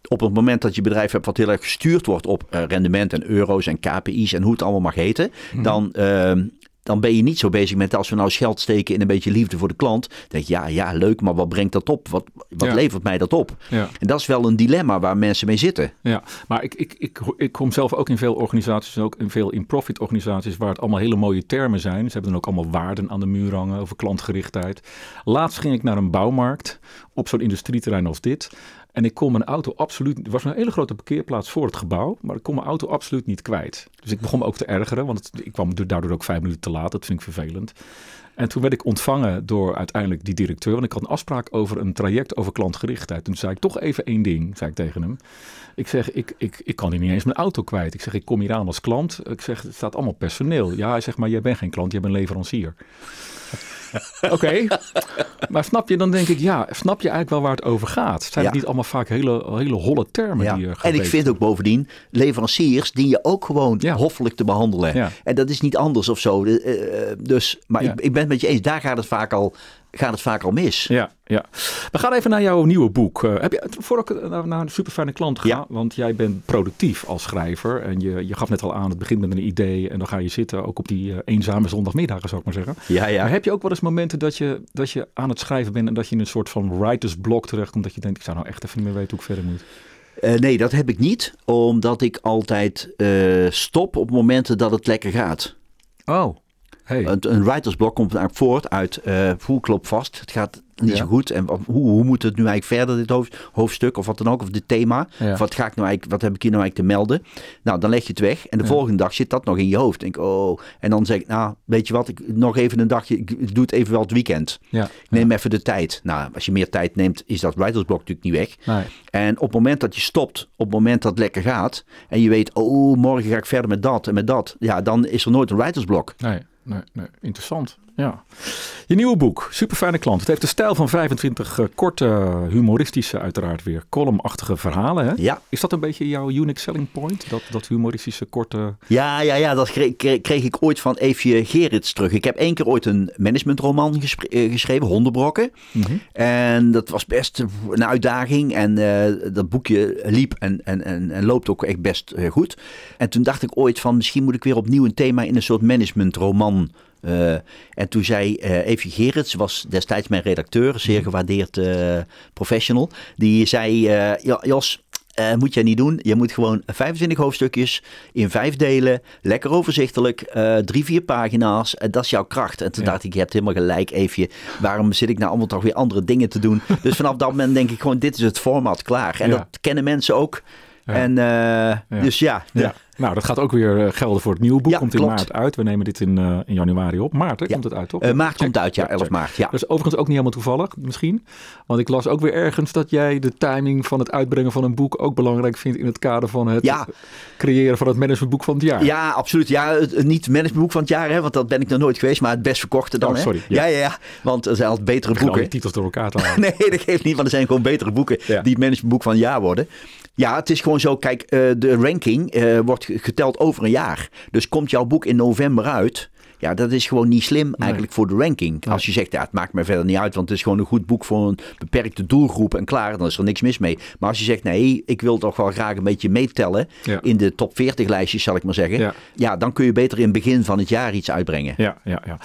op het moment dat je bedrijf hebt wat heel erg gestuurd wordt op eh, rendement en euro's en KPI's en hoe het allemaal mag heten, Mhm. dan, ehm, dan ben je niet zo bezig met als we nou geld steken in een beetje liefde voor de klant. Dan denk je, ja, ja, leuk, maar wat brengt dat op? Wat, wat Ja. levert mij dat op? Ja. En dat is wel een dilemma waar mensen mee zitten. Ja, maar ik, ik, ik, ik kom zelf ook in veel organisaties, ook in veel in-profit organisaties, waar het allemaal hele mooie termen zijn. Ze hebben dan ook allemaal waarden aan de muur hangen over klantgerichtheid. Laatst ging ik naar een bouwmarkt op zo'n industrieterrein als dit. En ik kon mijn auto absoluut, er was een hele grote parkeerplaats voor het gebouw, maar ik kon mijn auto absoluut niet kwijt. Dus ik begon me ook te ergeren, want ik kwam daardoor ook vijf minuten te laat. Dat vind ik vervelend. En toen werd ik ontvangen door uiteindelijk die directeur. Want ik had een afspraak over een traject over klantgerichtheid. Toen zei ik toch even één ding, zei ik tegen hem. Ik zeg, ik, ik, ik kan hier niet eens mijn auto kwijt. Ik zeg, ik kom hier aan als klant. Ik zeg, het staat allemaal personeel. Ja, hij zegt, maar jij bent geen klant, jij bent leverancier. Oké, maar snap je, dan denk ik, ja, snap je eigenlijk wel waar het over gaat? Zijn Ja. het niet allemaal vaak hele, hele holle termen Ja. die er En ik vind ook bovendien, leveranciers dien je ook gewoon Ja. hoffelijk te behandelen. En dat is niet anders of zo. Eh, eh, dus, maar ik, ik ben met je eens, daar gaat het vaak al, gaat het vaak al mis. Ja, ja. We gaan even naar jouw nieuwe boek. Eh, heb je, voor ik naar, naar een super fijne klant ga, Ja. want jij bent productief als schrijver. En je, je gaf net al aan, het begint met een idee en dan ga je zitten, ook op die eh, eenzame zondagmiddagen zou ik maar zeggen. Ja, ja. Maar heb je ook wel eens momenten dat je, dat je aan het schrijven bent en dat je in een soort van writer's block terechtkomt, dat je denkt, ik zou nou echt even niet meer weten hoe ik verder moet? Eh, nee, dat heb ik niet. Omdat ik altijd eh, stop op momenten dat het lekker gaat. Oh, hey. Een, een writersblok komt eigenlijk voort uit eh voel klopt vast. Het gaat niet Ja. zo goed. En hoe, hoe moet het nu eigenlijk verder, dit hoofd- hoofdstuk of wat dan ook, of dit thema? Ja. Of wat, ga ik nou eigenlijk, wat heb ik hier nou eigenlijk te melden? Nou, dan leg je het weg. En de Ja. volgende dag zit dat nog in je hoofd. Denk, oh. En dan zeg ik, nou, weet je wat, ik, nog even een dagje, ik, doe het even wel het weekend. ja. Ik Neem even de tijd. Nou, als je meer tijd neemt, is dat writersblok natuurlijk niet weg. Nee. En op het moment dat je stopt, op het moment dat het lekker gaat, en je weet, oh, morgen ga ik verder met dat en met dat, ja, dan is er nooit een writersblok. Nee, nee, nee. Interessant. Ja. Je nieuwe boek, Super Fijne Klant. Het heeft de stijl van 25 eh, korte, humoristische, uiteraard weer columnachtige verhalen. Hè? Ja, Is dat een beetje jouw unique selling point? Dat, dat humoristische, korte... ja, ja, ja dat kreeg, ik ooit van Eefje Gerits terug. Ik heb één keer ooit een managementroman eh, geschreven, Hondenbrokken. En dat was best een uitdaging. En eh, dat boekje liep en, en, en, en loopt ook echt best eh, goed. En toen dacht ik ooit van misschien moet ik weer opnieuw een thema in een soort managementroman. Eh en toen zei eh Eefje Gerits, was destijds mijn redacteur, een zeer gewaardeerd eh, professional. Die zei, ja, Jos, moet jij niet doen. Je moet gewoon 25 hoofdstukjes in vijf delen. Lekker overzichtelijk. drie, vier pagina's. Dat is jouw kracht. En toen Ja. dacht ik, je hebt helemaal gelijk, Eefje. Waarom zit ik nou allemaal toch weer andere dingen te doen? dus vanaf dat moment denk ik gewoon, dit is het format klaar. En Ja. dat kennen mensen ook. En eh, dus ja. Ja. Nou, dat gaat ook weer eh, gelden voor het nieuwe boek. Ja, komt in klopt. maart uit. We nemen dit in, eh, in januari op. Maart hè, Ja. komt het uit, toch? Maart Check. komt uit, ja, 11 check. maart. Ja. Dat is overigens ook niet helemaal toevallig, misschien. Want ik las ook weer ergens dat jij de timing van het uitbrengen van een boek ook belangrijk vindt in het kader van het Ja. creëren van het managementboek van het jaar. Ja, absoluut. Ja, het, niet managementboek van het jaar, hè, want dat ben ik nog nooit geweest, maar het best verkochte dan. Oh, hè. sorry, Ja. ja. ja, ja, Want er zijn altijd betere boeken. die titels door elkaar te halen. Nee, dat geeft niet, want er zijn gewoon betere boeken die het managementboek van het jaar worden. Ja, het is gewoon zo. Kijk, eh, de ranking eh, wordt geteld over een jaar. Dus komt jouw boek in november uit. Ja, dat is gewoon niet slim eigenlijk voor de ranking. Als je zegt, ja, het maakt me verder niet uit, want het is gewoon een goed boek voor een beperkte doelgroep en klaar, dan is er niks mis mee. Maar als je zegt, nee, ik wil toch wel graag een beetje meetellen Ja. in de top 40 lijstjes, zal ik maar zeggen. Ja. Ja. dan kun je beter in het begin van het jaar iets uitbrengen. Ja, ja, ja.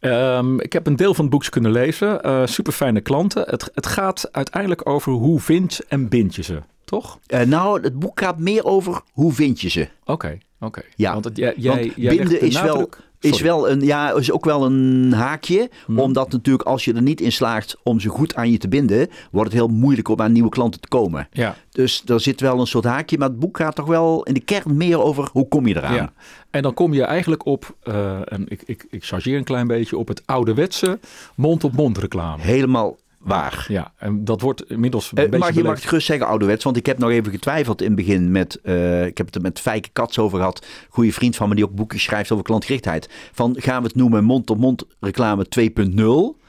Ehm, ik heb een deel van het boek kunnen lezen. Eh super fijne klanten. Het, het gaat uiteindelijk over hoe vind en bind je ze, toch? Eh, nou, het boek gaat meer over hoe vind je ze. Oké, oké. Ja. Want het, jij, Want binden de is wel, is wel een, ja, is ook wel een haakje. Hmm. Omdat natuurlijk als je er niet in slaagt om ze goed aan je te binden, wordt het heel moeilijk om aan nieuwe klanten te komen. Ja, Dus er zit wel een soort haakje, maar het boek gaat toch wel in de kern meer over hoe kom je eraan. ja. En dan kom je eigenlijk op, eh, en ik, ik, ik chargeer een klein beetje, op het ouderwetse mond-op-mond reclame. Helemaal waar. Ja, en dat wordt inmiddels een Eh, beetje je mag het gerust zeggen ouderwets, want ik heb nog even getwijfeld in het begin met, eh, ik heb het er met Fijke Kats over gehad, goede vriend van me die ook boeken schrijft over klantgerichtheid. Van gaan we het noemen mond-op-mond reclame 2.0?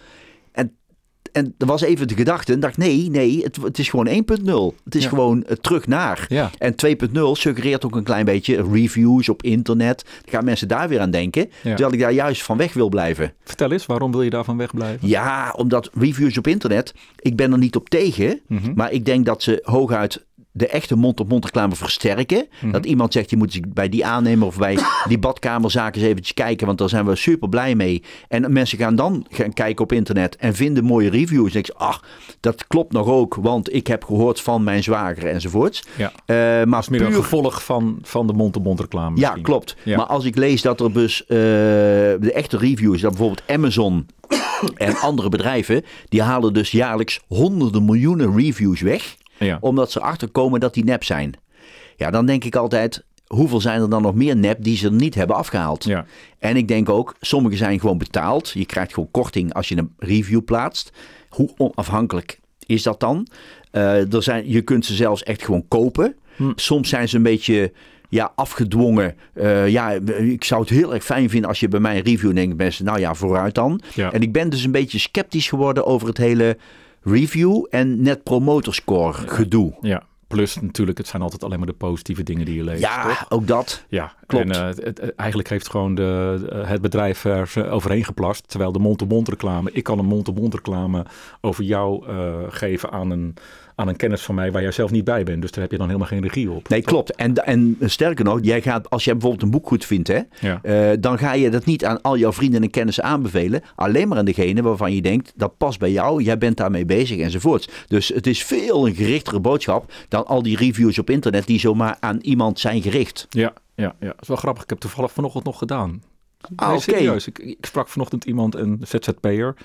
En, er was even de gedachte, en dacht nee, nee, het, het is gewoon 1.0. Het is Ja. gewoon eh, terug naar. Ja, En 2.0 suggereert ook een klein beetje reviews op internet. Dan gaan mensen daar weer aan denken, terwijl ik daar juist van weg wil blijven. vertel eens, waarom wil je daarvan wegblijven? Ja, omdat reviews op internet, ik ben er niet op tegen. Mhm. Maar ik denk dat ze hooguit de echte mond-op-mond reclame versterken. Mhm. Dat iemand zegt, je moet bij die aannemer of bij die badkamerzaken eens eventjes kijken. Want daar zijn we super blij mee. En mensen gaan dan gaan kijken op internet en vinden mooie reviews. En ach, dat klopt nog ook. Want ik heb gehoord van mijn zwager enzovoorts. Ja. Eh, maar meer een puur gevolg van, van de mond-op-mond reclame ja, misschien. klopt. Ja. Maar als ik lees dat er dus eh, de echte reviews, dat bijvoorbeeld Amazon en andere bedrijven, die halen dus jaarlijks honderden miljoenen reviews weg, Ja. omdat ze erachter komen dat die nep zijn. Ja, dan denk ik altijd, hoeveel zijn er dan nog meer nep die ze niet hebben afgehaald? Ja. En ik denk ook, sommige zijn gewoon betaald. Je krijgt gewoon korting als je een review plaatst. Hoe onafhankelijk is dat dan? Eh, er zijn, je kunt ze zelfs echt gewoon kopen. Hm. Soms zijn ze een beetje ja, afgedwongen. Eh, ja, ik zou het heel erg fijn vinden als je bij mij een review denkt, mensen, nou ja, vooruit dan. Ja. En ik ben dus een beetje sceptisch geworden over het hele review en net promoter score gedoe. ja. Plus natuurlijk, het zijn altijd alleen maar de positieve dingen die je leest. Ja, toch? ook dat. Ja, Klopt. En eh, het, eigenlijk heeft gewoon de, het bedrijf er overheen geplast. Terwijl de mond-to-mond reclame, ik kan een mond-to-mond reclame over jou eh, geven aan een, aan een kennis van mij waar jij zelf niet bij bent. Dus daar heb je dan helemaal geen regie op. Nee, klopt. En, en sterker nog, jij gaat, als jij bijvoorbeeld een boek goed vindt, hè, Ja. eh, dan ga je dat niet aan al jouw vrienden en kennissen aanbevelen. Alleen maar aan degene waarvan je denkt, dat past bij jou, jij bent daarmee bezig enzovoorts. Dus het is veel een gerichtere boodschap dan al die reviews op internet die zomaar aan iemand zijn gericht. Ja, ja, ja. Dat is wel grappig. Ik heb toevallig vanochtend nog gedaan. Ah, Nee, serieus. Ik, ik sprak vanochtend iemand, een ZZP'er.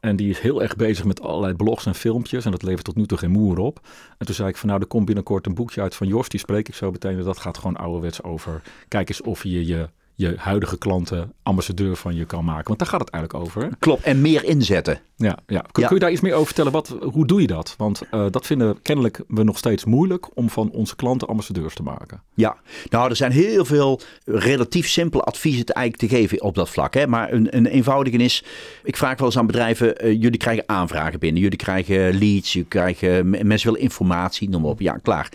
En die is heel erg bezig met allerlei blogs en filmpjes. En dat levert tot nu toe geen moer op. En toen zei ik van nou, er komt binnenkort een boekje uit van Jos. Die spreek ik zo meteen. En Dat gaat gewoon ouderwets over. Kijk eens of je je, je huidige klanten ambassadeur van je kan maken. Want daar gaat het eigenlijk over. Hè? Klopt. En meer inzetten. Ja, ja. Kun, Ja. kun je daar iets meer over vertellen? Wat, hoe doe je dat? Want eh, dat vinden kennelijk we nog steeds moeilijk om van onze klanten ambassadeurs te maken. Ja, nou er zijn heel veel relatief simpele adviezen te, eigenlijk te geven op dat vlak. Hè? Maar een, een eenvoudige is, ik vraag wel eens aan bedrijven, eh, jullie krijgen aanvragen binnen. Jullie krijgen leads, jullie krijgen, mensen willen informatie, noem maar op. Ja, klaar.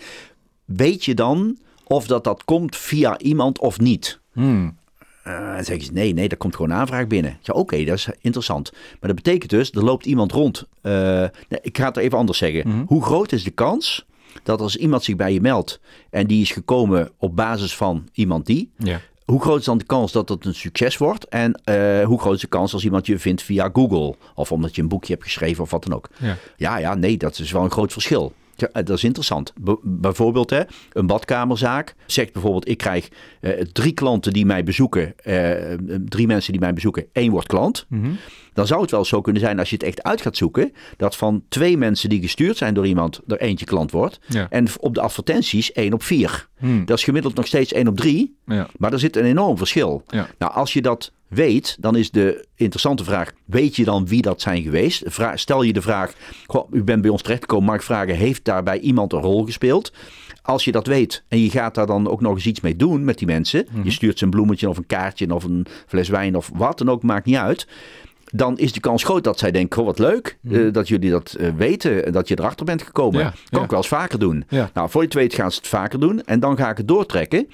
Weet je dan of dat, dat komt via iemand of niet? Hmm. Eh, dan zeggen ze nee, nee, daar komt gewoon een aanvraag binnen. Ja, oké, dat is interessant. Maar dat betekent dus, er loopt iemand rond. Eh, nee, ik ga het even anders zeggen. Hoe groot is de kans dat als iemand zich bij je meldt en die is gekomen op basis van iemand die, Ja. hoe groot is dan de kans dat het een succes wordt? En eh, hoe groot is de kans als iemand je vindt via Google? Of omdat je een boekje hebt geschreven of wat dan ook? Ja. Ja, ja, nee, dat is wel een groot verschil. Ja, eh, dat is interessant. Bijvoorbeeld, hè, een badkamerzaak zegt bijvoorbeeld: ik krijg eh, drie klanten die mij bezoeken, eh, drie mensen die mij bezoeken, één wordt klant. Mhm. Dan zou het wel zo kunnen zijn als je het echt uit gaat zoeken, dat van twee mensen die gestuurd zijn door iemand, er eentje klant wordt. Ja. En op de advertenties één op vier. Hmm. Dat is gemiddeld nog steeds één op drie. Ja. Maar er zit een enorm verschil. Nou, als je dat weet, dan is de interessante vraag: weet je dan wie dat zijn geweest? Vra- stel je de vraag: goh, u bent bij ons terechtgekomen, mag ik vragen, heeft daarbij iemand een rol gespeeld? Als je dat weet en je gaat daar dan ook nog eens iets mee doen met die mensen, je stuurt ze een bloemetje of een kaartje of een fles wijn of wat dan ook, maakt niet uit. Dan is de kans groot dat zij denken: wat leuk eh, dat jullie dat eh, weten en dat je erachter bent gekomen. Ja, kan ja. ik wel eens vaker doen. Ja. Nou, voor je het weet gaan ze het vaker doen. En dan ga ik het doortrekken.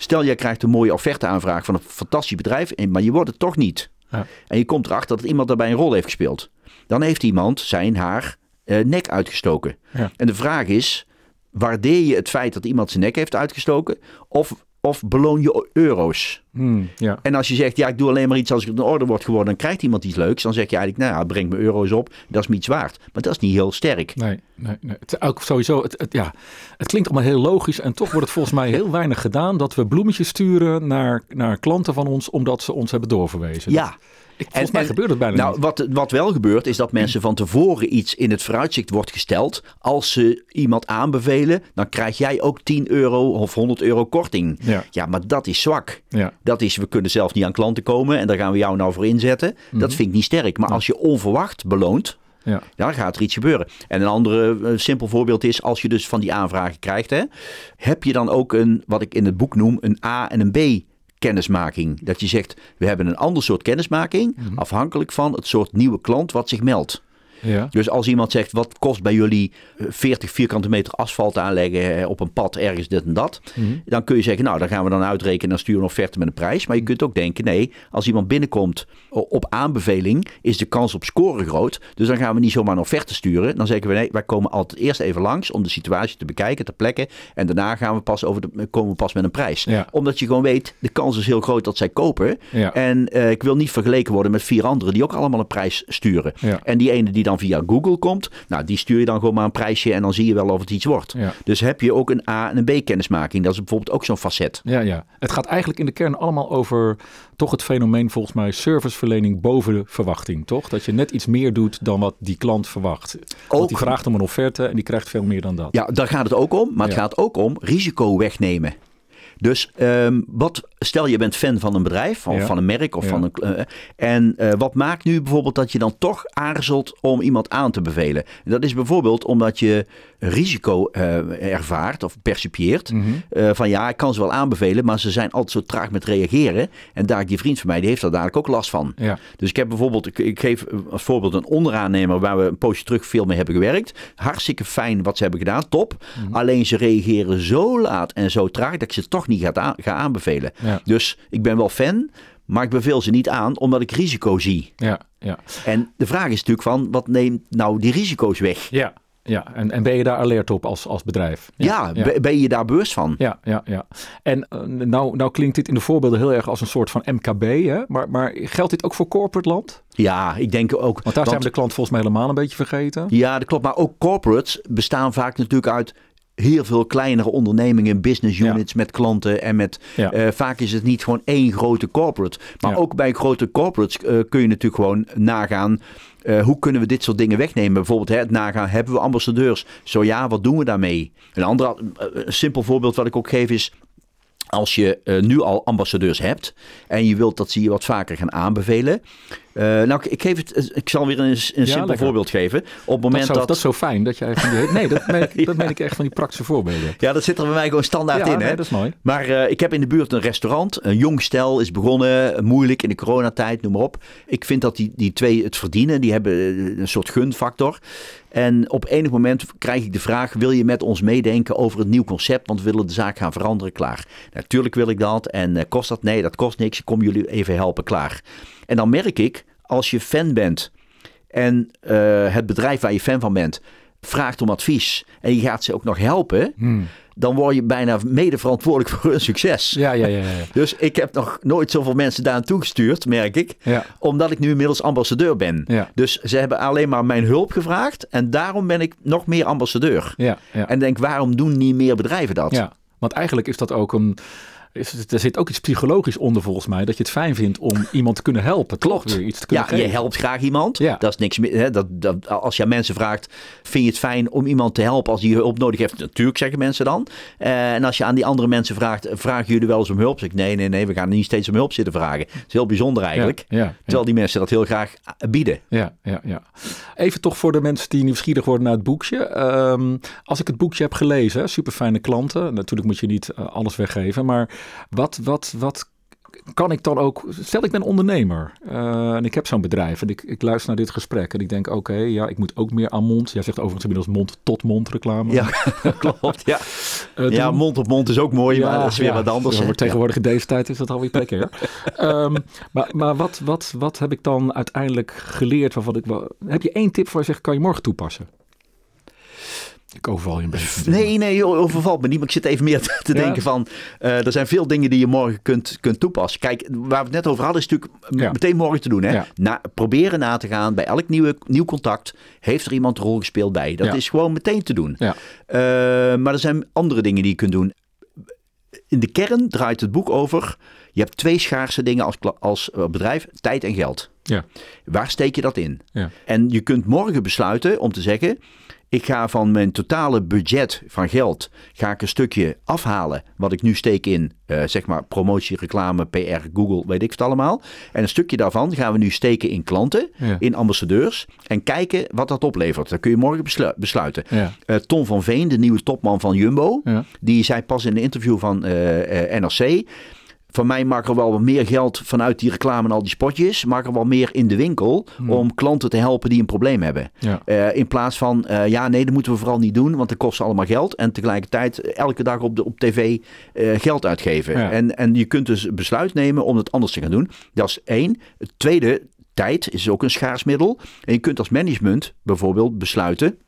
Stel, jij krijgt een mooie offerteaanvraag van een fantastisch bedrijf, en- maar je wordt het toch niet. Ja. En je komt erachter dat iemand daarbij een rol heeft gespeeld. Dan heeft iemand zijn haar eh, nek uitgestoken. Ja. En de vraag is, waardeer je het feit dat iemand zijn nek heeft uitgestoken? Of, of beloon je euro's? Hmm. ja. En als je zegt, ja, ik doe alleen maar iets als ik in orde wordt geworden, dan krijgt iemand iets leuks. Dan zeg je eigenlijk, nou breng me euro's op, dat is me iets waard. Maar dat is niet heel sterk. Nee, nee, nee. Het, ook sowieso, het, het, ja, het klinkt allemaal heel logisch en toch wordt het volgens mij heel weinig gedaan dat we bloemetjes sturen naar, naar klanten van ons omdat ze ons hebben doorverwezen. Ja. Volgens mij gebeurt het bijna nou, niet. Wat, wat wel gebeurt is dat mensen van tevoren iets in het vooruitzicht wordt gesteld. Als ze iemand aanbevelen, dan krijg jij ook 10 euro of 100 euro korting. Ja. maar dat is zwak. Ja. Dat is, we kunnen zelf niet aan klanten komen en daar gaan we jou nou voor inzetten. Mhm. Dat vind ik niet sterk. Maar als je onverwacht beloont, Ja. dan gaat er iets gebeuren. En een ander eh, simpel voorbeeld is, als je dus van die aanvragen krijgt, hè, heb je dan ook een, wat ik in het boek noem, een A en een B kennismaking. Dat je zegt, we hebben een ander soort kennismaking, Mhm. afhankelijk van het soort nieuwe klant wat zich meldt. Ja. Dus als iemand zegt, wat kost bij jullie eh, 40 vierkante meter asfalt aanleggen eh, op een pad ergens dit en dat. Mhm. Dan kun je zeggen, nou dan gaan we dan uitrekenen en sturen een offerte met een prijs. Maar je kunt ook denken, nee, als iemand binnenkomt op aanbeveling, is de kans op scoren groot. Dus dan gaan we niet zomaar een offerte sturen. Dan zeggen we, nee, wij komen altijd eerst even langs om de situatie te bekijken, ter plekke. En daarna gaan we pas over de, komen we pas met een prijs. Ja. Omdat je gewoon weet, de kans is heel groot dat zij kopen. Ja. En eh, ik wil niet vergeleken worden met vier anderen die ook allemaal een prijs sturen. En die ene die dan via Google komt, nou die stuur je dan gewoon maar een prijsje en dan zie je wel of het iets wordt. Ja. Dus heb je ook een A en een B kennismaking. Dat is bijvoorbeeld ook zo'n facet. Ja, ja. Het gaat eigenlijk in de kern allemaal over toch het fenomeen volgens mij serviceverlening boven de verwachting, toch? Dat je net iets meer doet dan wat die klant verwacht. Want Ook- die vraagt om een offerte en die krijgt veel meer dan dat. Ja, daar gaat het ook om. Maar het gaat ook om risico wegnemen. Dus ehm, wat, stel je bent fan van een bedrijf, van, Ja. van een merk of Ja. van een. eh, en eh, wat maakt nu bijvoorbeeld dat je dan toch aarzelt om iemand aan te bevelen? Dat is bijvoorbeeld omdat je risico uh, ervaart of percipieert. Mhm. Uh, van ja, ik kan ze wel aanbevelen, maar ze zijn altijd zo traag met reageren. En daar die vriend van mij, die heeft daar dadelijk ook last van. Ja. Dus ik heb bijvoorbeeld, ik, ik geef als voorbeeld een onderaannemer waar we een poosje terug veel mee hebben gewerkt. Hartstikke fijn wat ze hebben gedaan, top. Mhm. Alleen ze reageren zo laat en zo traag dat ik ze toch niet ga, ga aanbevelen. Ja. Dus ik ben wel fan, maar ik beveel ze niet aan omdat ik risico zie. Ja, ja. En de vraag is natuurlijk van, wat neemt nou die risico's weg? Ja, ja. En, en ben je daar alert op als, als bedrijf? Ja, be- ben je daar bewust van? Ja, ja, ja. En uh, nou, nou klinkt dit in de voorbeelden heel erg als een soort van MKB, hè? Maar, maar geldt dit ook voor corporate land? Ja, ik denk ook. Want daar zijn we de klant volgens mij helemaal een beetje vergeten. Ja, dat klopt. Maar ook corporates bestaan vaak natuurlijk uit heel veel kleinere ondernemingen, business units ja. met klanten en met Ja. uh, vaak is het niet gewoon één grote corporate. Maar Ja. ook bij grote corporates uh, kun je natuurlijk gewoon nagaan. Uh, hoe kunnen we dit soort dingen wegnemen? Bijvoorbeeld het nagaan, hebben we ambassadeurs? Zo ja, wat doen we daarmee? Een ander een simpel voorbeeld wat ik ook geef is... Als je uh, nu al ambassadeurs hebt en je wilt dat ze je wat vaker gaan aanbevelen. Uh, nou, ik, geef het, ik zal weer een, een Ja, simpel voorbeeld geven. Op het moment Dat, is zo, dat. dat is zo fijn dat jij van die... Nee, dat meen ik, dat meen ik echt van die praktische voorbeelden. Ja, dat zit er bij mij gewoon standaard ja, in. nee, Hè? dat is mooi. Maar uh, ik heb in de buurt een restaurant. Een jong stel is begonnen. Moeilijk in de coronatijd, noem maar op. Ik vind dat die, die twee het verdienen. Die hebben eh, een soort gunfactor. En op enig moment krijg ik de vraag: wil je met ons meedenken over het nieuw concept? Want we willen de zaak gaan veranderen. Klaar. Natuurlijk wil ik dat. En kost dat? Nee, dat kost niks. Ik kom jullie even helpen. Klaar. En dan merk ik, als je fan bent en uh, het bedrijf waar je fan van bent vraagt om advies en je gaat ze ook nog helpen, Hmm. dan word je bijna mede verantwoordelijk voor hun succes. Ja, ja, ja. ja. Dus ik heb nog nooit zoveel mensen daar naartoe gestuurd, merk ik. Ja. Omdat ik nu inmiddels ambassadeur ben. Ja. Dus ze hebben alleen maar mijn hulp gevraagd. En daarom ben ik nog meer ambassadeur. Ja, ja. En denk, waarom doen niet meer bedrijven dat? ja. Want eigenlijk is dat ook een... Er zit ook iets psychologisch onder volgens mij. Dat je het fijn vindt om iemand te kunnen helpen. Klopt. Weer iets te kunnen Ja, je helpt graag iemand. Ja. Dat is niks meer. Dat, dat, als je aan mensen vraagt, vind je het fijn om iemand te helpen als die hulp nodig heeft? Natuurlijk zeggen mensen dan. Uh, en als je aan die andere mensen vraagt, vragen jullie wel eens om hulp? Zeg ik, nee, nee, nee, we gaan niet steeds om hulp zitten vragen. Dat is heel bijzonder eigenlijk. Ja, ja, Terwijl die mensen dat heel graag bieden. Ja, ja, ja. Even toch voor de mensen die nieuwsgierig worden naar het boekje. Um, als ik het boekje heb gelezen, super fijne klanten. Natuurlijk moet je niet uh, alles weggeven. Maar wat, wat, wat kan ik dan ook... Stel, ik ben ondernemer uh, en ik heb zo'n bedrijf. En ik, ik luister naar dit gesprek en ik denk, oké, okay, ja, ik moet ook meer aan mond. Jij zegt overigens inmiddels mond-tot-mond reclame. Ja, klopt. Ja, uh, ja mond op mond is ook mooi, ja, maar dat is weer ja, wat anders. Ja, tegenwoordig in deze tijd is dat alweer precair. um, maar maar wat, wat, wat heb ik dan uiteindelijk geleerd? Van wat ik, heb je één tip voor je zegt, kan je morgen toepassen? Ik overval je een beetje. Nee, nee, overvalt me niet. Maar ik zit even meer te, te ja. denken van... Uh, er zijn veel dingen die je morgen kunt, kunt toepassen. Kijk, waar we het net over hadden is natuurlijk ja. meteen morgen te doen. Hè? Ja. Na, proberen na te gaan bij elk nieuwe, nieuw contact. Heeft er iemand een rol gespeeld bij? Dat is gewoon meteen te doen. Uh, maar er zijn andere dingen die je kunt doen. In de kern draait het boek over... Je hebt twee schaarse dingen als, als bedrijf. Tijd en geld. Ja. Waar steek je dat in? Ja. En je kunt morgen besluiten om te zeggen... Ik ga van mijn totale budget van geld ga ik een stukje afhalen wat ik nu steek in uh, zeg maar promotie, reclame, PR, Google, weet ik het allemaal. En een stukje daarvan gaan we nu steken in klanten, ja. in ambassadeurs en kijken wat dat oplevert. Dat kun je morgen beslu besluiten. Ja. Uh, Tom van Veen, de nieuwe topman van Jumbo, ja. die zei pas in een interview van uh, NRC van mij mag er wel wat meer geld vanuit die reclame en al die spotjes. Mag er wel meer in de winkel hmm. om klanten te helpen die een probleem hebben. Ja. Uh, in plaats van, uh, ja nee, dat moeten we vooral niet doen. Want dat kost allemaal geld. En tegelijkertijd elke dag op, de, op tv uh, geld uitgeven. Ja. En, en je kunt dus besluit nemen om het anders te gaan doen. Dat is één. Het tweede, tijd is ook een schaars middel. En je kunt als management bijvoorbeeld besluiten.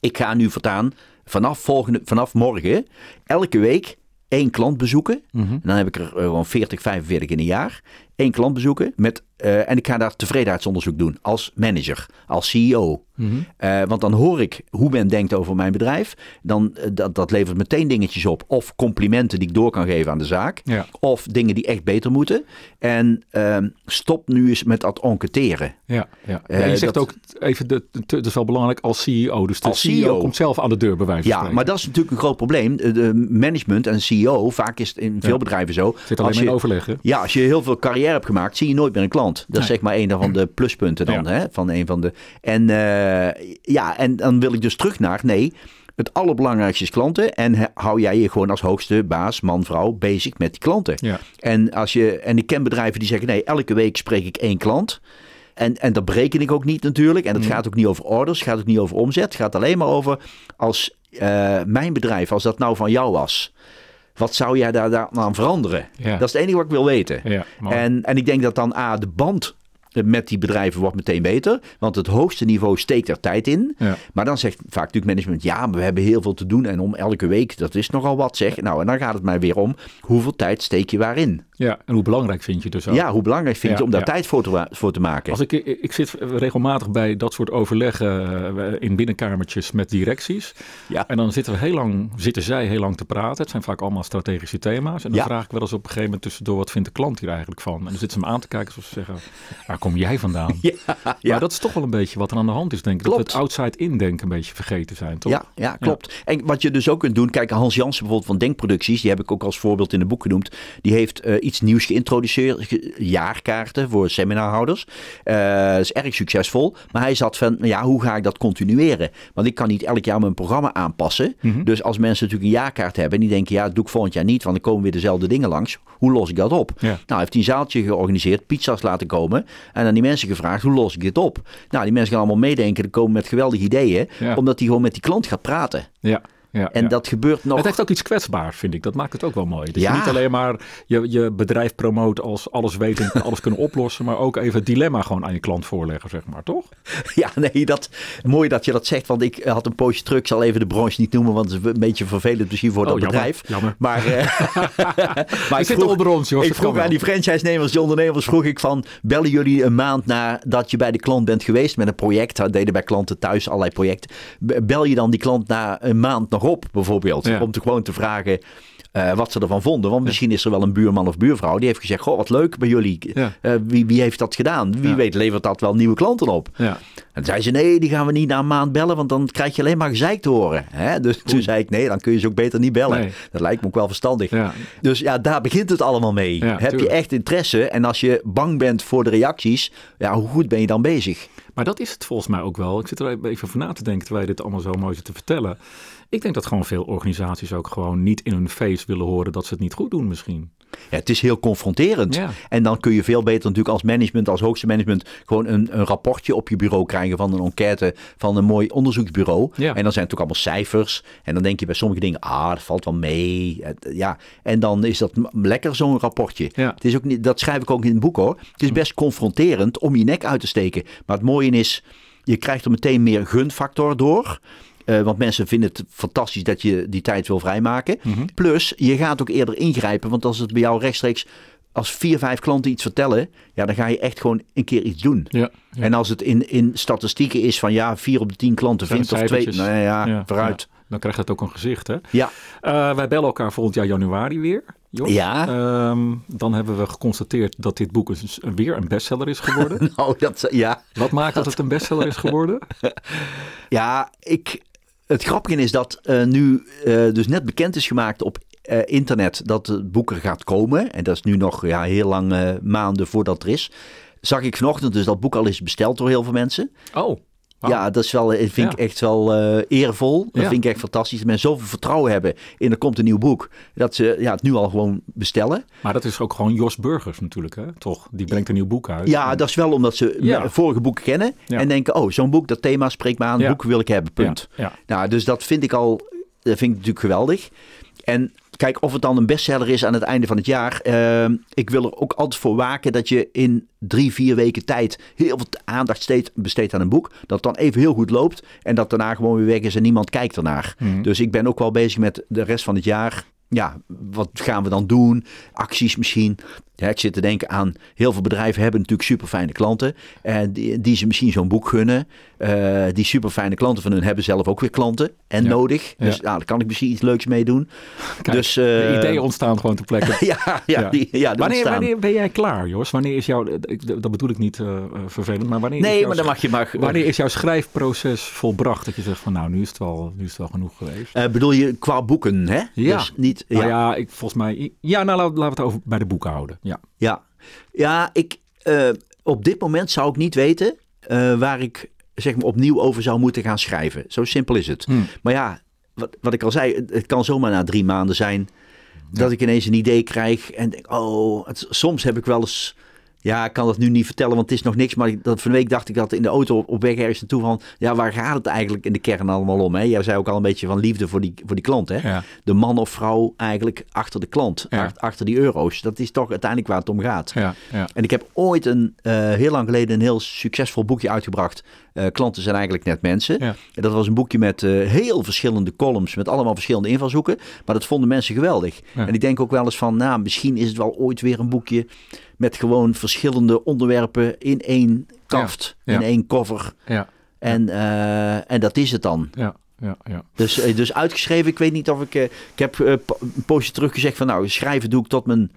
Ik ga nu voortaan vanaf, volgende, vanaf morgen elke week één klant bezoeken. Mm -hmm. En dan heb ik er gewoon 40, 45 in een jaar. Eén klant bezoeken. Met, uh, en ik ga daar tevredenheidsonderzoek doen. Als manager, als CEO. Mm -hmm. uh, want dan hoor ik hoe men denkt over mijn bedrijf. Dan, uh, dat, dat levert meteen dingetjes op. Of complimenten die ik door kan geven aan de zaak. Ja. Of dingen die echt beter moeten. En ehm, stop nu eens met dat enquêteren. Ja, ja. ja je zegt dat, ook even, dat is wel belangrijk als CEO. Dus de als CEO, CEO komt zelf aan de deur bij wijze van Ja, spreken. maar dat is natuurlijk een groot probleem. De management en CEO, vaak is het in veel ja. bedrijven zo. Zit alleen als maar in overleg, hè? Ja, als je heel veel carrière hebt gemaakt, zie je nooit meer een klant. Dat Nee. is zeg maar een van de pluspunten dan. Ja. Hè, van een van de, en uh, ja, en dan wil ik dus terug naar, nee, Het allerbelangrijkste is klanten. En hou jij je gewoon als hoogste baas, man, vrouw, bezig met die klanten. Ja. En, als je, en ik ken bedrijven die zeggen, nee, elke week spreek ik één klant. En, en dat bereken ik ook niet natuurlijk. En het gaat ook niet over orders, het gaat ook niet over omzet. Het gaat alleen maar over als eh, mijn bedrijf, als dat nou van jou was. Wat zou jij daar, daar aan veranderen? Ja. Dat is het enige wat ik wil weten. Ja, en, en ik denk dat dan A, de band met die bedrijven wordt meteen beter. Want het hoogste niveau steekt er tijd in. Ja. Maar dan zegt vaak natuurlijk management... ja, maar we hebben heel veel te doen en om elke week... dat is nogal wat zeg. Nou, en dan gaat het mij weer om... hoeveel tijd steek je waarin? Ja, en hoe belangrijk vind je dus ook? Ja, hoe belangrijk vind je om daar ja. tijd voor te, wa- voor te maken? Als ik, ik zit regelmatig bij dat soort overleggen eh, in binnenkamertjes met directies. Ja. En dan zitten, we heel lang, zitten zij heel lang te praten. Het zijn vaak allemaal strategische thema's. En dan Ja. vraag ik wel eens op een gegeven moment tussendoor... wat vindt de klant hier eigenlijk van? En dan zitten ze me aan te kijken alsof ze zeggen... waar kom jij vandaan? Ja, ja. Maar dat is toch wel een beetje wat er aan de hand is, denk ik. Dat we het outside-in denken een beetje vergeten zijn, toch? Ja, ja, klopt. En wat je dus ook kunt doen, kijk, Hans Jansen bijvoorbeeld van Denkproducties, die heb ik ook als voorbeeld in het boek genoemd. Die heeft eh, iets nieuws geïntroduceerd, ge- jaarkaarten voor seminarhouders. Eh is erg succesvol, maar hij zat van, ja, hoe ga ik dat continueren? Want ik kan niet elk jaar mijn programma aanpassen. Mhm. Dus als mensen natuurlijk een jaarkaart hebben en die denken, ja, dat doe ik volgend jaar niet, want dan komen weer dezelfde dingen langs. Hoe los ik dat op? Ja. Nou, hij heeft hij een zaaltje georganiseerd, pizza's laten komen en aan die mensen gevraagd, hoe los ik dit op? Nou, die mensen gaan allemaal meedenken, die komen met geweldige ideeën, Ja. omdat hij gewoon met die klant gaat praten. Ja, ja, En ja. dat gebeurt nog. Het heeft ook iets kwetsbaars, vind ik. Dat maakt het ook wel mooi. Dus Ja. je niet alleen maar je, je bedrijf promoot als alles weten en alles kunnen oplossen, maar ook even het dilemma gewoon aan je klant voorleggen, zeg maar, toch? Ja, nee, dat, mooi dat je dat zegt. Want ik had een poosje terug. Ik zal even de branche niet noemen, want het is een beetje vervelend misschien voor dat Oh, jammer, bedrijf. jammer. Maar, eh, maar Ik zit onder ons, joh. ik dat vroeg wel. aan die franchise-nemers, die ondernemers, vroeg ik van... bellen jullie een maand nadat je bij de klant bent geweest met een project? Dat deden bij klanten thuis allerlei projecten. Bel je dan die klant na een maand nog op, bijvoorbeeld? Ja. Om te gewoon te vragen eh, wat ze ervan vonden. Want misschien is er wel een buurman of buurvrouw die heeft gezegd... goh, wat leuk bij jullie. Ja. Eh, wie, wie heeft dat gedaan? Wie Ja. weet levert dat wel nieuwe klanten op? Ja. En zei ze, nee, die gaan we niet na een maand bellen, want dan krijg je alleen maar gezeik te horen. Hè? Dus toen zei ik, nee, dan kun je ze ook beter niet bellen. Nee. Dat lijkt me ook wel verstandig. Dus ja, daar begint het allemaal mee. Heb tuurlijk. je echt interesse en als je bang bent voor de reacties, ja, hoe goed ben je dan bezig? Maar dat is het volgens mij ook wel. Ik zit er even over na te denken terwijl je dit allemaal zo mooi zit te vertellen. Ik denk dat gewoon veel organisaties ook gewoon niet in hun face willen horen dat ze het niet goed doen misschien. Ja, het is heel confronterend. Ja. En dan kun je veel beter natuurlijk als management, als hoogste management, gewoon een, een rapportje op je bureau krijgen van een enquête van een mooi onderzoeksbureau. Ja. En dan zijn het ook allemaal cijfers. En dan denk je bij sommige dingen, ah, dat valt wel mee. Ja. En dan is dat lekker zo'n rapportje. Ja. Het is ook niet, dat schrijf ik ook in het boek hoor. Het is best confronterend om je nek uit te steken. Maar het mooie is, je krijgt er meteen meer gunfactor door. Eh, want mensen vinden het fantastisch dat je die tijd wil vrijmaken. Mhm. Plus, je gaat ook eerder ingrijpen. Want als het bij jou rechtstreeks, als vier, vijf klanten iets vertellen, ja, dan ga je echt gewoon een keer iets doen. Ja. En als het in, in statistieken is van ja, vier op de tien klanten vindt of twee, nou ja, Ja, vooruit. Dan krijgt het ook een gezicht, hè? Ja, Eh, wij bellen elkaar volgend jaar januari weer. Jos. Ja. Ehm, dan hebben we geconstateerd dat dit boek eens- weer een bestseller is geworden. nou, dat, ja. Wat maakt dat het een bestseller is geworden? Ja, ik, het grappige is dat eh, nu eh, dus net bekend is gemaakt op eh, internet dat het boek er gaat komen. En dat is nu nog ja, heel lang maanden voordat er is. Zag ik vanochtend dus dat boek al is besteld door heel veel mensen. Oh, Ja, dat is wel, eh, vind ik echt wel eh, eervol. Dat Ja. vind ik echt fantastisch. Dat mensen zoveel vertrouwen hebben in er komt een nieuw boek. Dat ze ja, het nu al gewoon bestellen. Maar dat is ook gewoon Jos Burgers natuurlijk, hè? Toch? Die brengt een nieuw boek uit. Ja, dat is wel omdat ze Ja. vorige boeken kennen. En denken, oh, zo'n boek, dat thema spreekt me aan. Boek wil ik hebben, punt. Nou, dus dat vind ik al, dat vind ik natuurlijk geweldig. En kijk, of het dan een bestseller is aan het einde van het jaar. eh, ik wil er ook altijd voor waken dat je in drie, vier weken tijd heel veel aandacht steeds besteedt aan een boek. Dat het dan even heel goed loopt en dat daarna gewoon weer weg is en niemand kijkt ernaar. Mhm. Dus ik ben ook wel bezig met de rest van het jaar. Ja, wat gaan we dan doen? Acties misschien. Ja, ik zit te denken aan heel veel bedrijven hebben natuurlijk super fijne klanten. En die, die ze misschien zo'n boek gunnen. Eh, die super fijne klanten van hun hebben zelf ook weer klanten en Ja. nodig. Dus Ja. ja. daar kan ik misschien iets leuks mee doen. Kijk, dus, eh, de ideeën ontstaan gewoon ter plekke. ja, ja, Ja. Die, ja die wanneer, ontstaan. wanneer ben jij klaar, Jos? Wanneer is jouw... ik- Dat bedoel ik niet eh, eh, vervelend, maar wanneer Nee, maar dan mag je maar... Wanneer is jouw schrijfproces volbracht? Dat je zegt van nou, nu is het wel, nu is het wel genoeg geweest. Eh, bedoel je qua boeken, hè? Ja. Dus niet, Ja, ja. ja ik, volgens mij... Ja, nou laten we het over bij de boeken houden. Ja. Ja, ja ik, eh, op dit moment zou ik niet weten eh, waar ik zeg maar, opnieuw over zou moeten gaan schrijven. Zo simpel is het. Hmm. Maar ja, wat, wat ik al zei, het, het kan zomaar na drie maanden zijn dat ik ineens een idee krijg en denk, oh, het- soms heb ik wel eens, ja, ik kan dat nu niet vertellen, want het is nog niks, maar ik- dat van de week dacht ik dat in de auto op, op weg ergens naartoe van, ja, waar gaat het eigenlijk in de kern allemaal om? Hè? Jij zei ook al een beetje van liefde voor die, voor die klant, hè? Ja. De man of vrouw eigenlijk achter de klant, Ja. achter die euro's. Dat is toch uiteindelijk waar het om gaat. Ja, ja. En ik heb ooit een, eh, heel lang geleden een heel succesvol boekje uitgebracht. Eh, klanten zijn eigenlijk net mensen. En dat was een boekje met eh, heel verschillende columns, met allemaal verschillende invalshoeken. Maar dat vonden mensen geweldig. En ik denk ook wel eens van, nou, misschien is het wel ooit weer een boekje met gewoon verschillende onderwerpen in één kaft, Ja. Ja. in één cover. Ja, En, eh, en dat is het dan. ja, ja, ja. Dus, eh, dus uitgeschreven, ik weet niet of ik... eh, ik heb een poosje terug gezegd van nou, schrijven doe ik tot mijn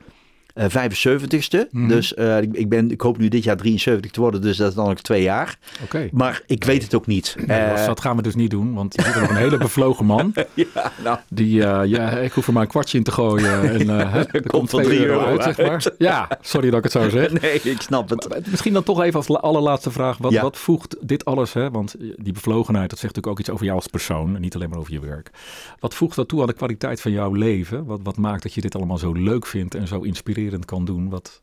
eh 75ste. Mhm. Dus eh, ik, ben, ik hoop nu dit jaar 73 te worden, dus dat is dan nog twee jaar. Oké. Maar ik weet het ook niet. Nee, Eh, dat gaan we dus niet doen, want je er nog een hele bevlogen man. ja, nou, Die, eh, ja, ik hoef er maar een kwartje in te gooien en eh, hè, er komt 2 drie euro uit, zeg maar. Ja, sorry dat ik het zo zeg. nee, ik snap het. Maar Misschien dan toch even als la- allerlaatste vraag. Wat, Ja. wat voegt dit alles, hè? want die bevlogenheid, dat zegt natuurlijk ook iets over jou als persoon en niet alleen maar over je werk. Wat voegt dat toe aan de kwaliteit van jouw leven? Wat, wat maakt dat je dit allemaal zo leuk vindt en zo inspirerend kan doen? Wat,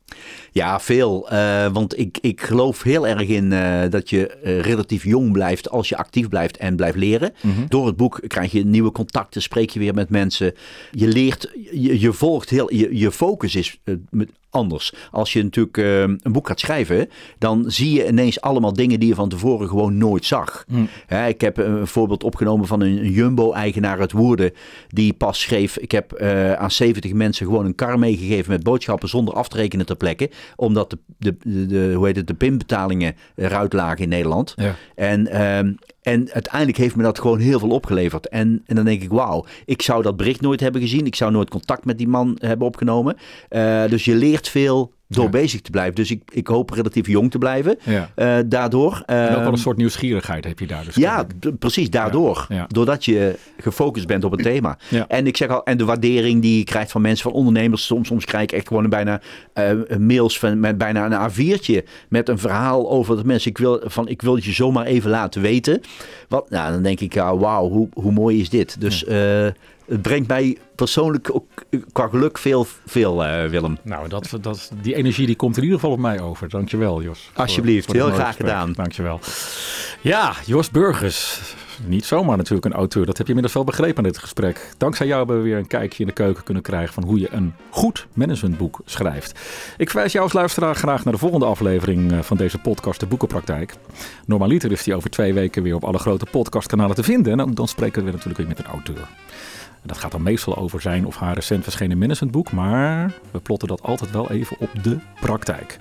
Ja, veel. Eh, want ik, ik geloof heel erg in eh, dat je eh, relatief jong blijft als je actief blijft en blijft leren. Door het boek krijg je nieuwe contacten, spreek je weer met mensen. Je leert, je, je volgt heel, je, je focus is met- anders. Als je natuurlijk eh, een boek gaat schrijven, dan zie je ineens allemaal dingen die je van tevoren gewoon nooit zag. Hè, ik heb een voorbeeld opgenomen van een, Jumbo-eigenaar uit Woerden, die pas schreef, ik heb eh, aan 70 mensen gewoon een kar meegegeven met boodschappen zonder af te rekenen ter plekke, omdat de, de, de, de- hoe heet het, de pinbetalingen eruit lagen in Nederland. Ja. En, ehm, en uiteindelijk heeft me dat gewoon heel veel opgeleverd. En, en dan denk ik, wauw, ik zou dat bericht nooit hebben gezien. Ik zou nooit contact met die man hebben opgenomen. Eh, dus je leert veel door Ja. bezig te blijven. Dus ik, ik hoop relatief jong te blijven. ja. eh, daardoor. En ook wel Ehm, een soort nieuwsgierigheid heb je daar dus. ja, precies daardoor. Ja. Doordat je gefocust bent op het thema. Ja. En ik zeg al, en de waardering die je krijgt van mensen, van ondernemers. Soms, soms krijg ik echt gewoon bijna eh, mails van met bijna een A4'tje met een verhaal over dat mensen. Ik wil, van, ik wil het je zomaar even laten weten. Wat, nou, dan denk ik, ja, wauw, hoe, hoe mooi is dit? Dus eh, het brengt mij persoonlijk ook eh, qua geluk veel, veel eh, Willem. Nou, dat, dat, die energie die komt in ieder geval op mij over. Dankjewel, Jos. Alsjeblieft, voor heel graag gesprek. gedaan. Dankjewel. Ja, Jos Burgers. Niet zomaar natuurlijk een auteur. Dat heb je inmiddels wel begrepen in dit gesprek. Dankzij jou hebben we weer een kijkje in de keuken kunnen krijgen van hoe je een goed managementboek schrijft. Ik verwijs jou als luisteraar graag naar de volgende aflevering eh, van deze podcast, De Boekenpraktijk. Normaliter is die over twee weken weer op alle grote podcastkanalen te vinden. En dan, dan spreken we weer natuurlijk weer met een auteur. Dat gaat dan meestal over zijn of haar recent verschenen managementboek. Maar we plotten dat altijd wel even op de praktijk.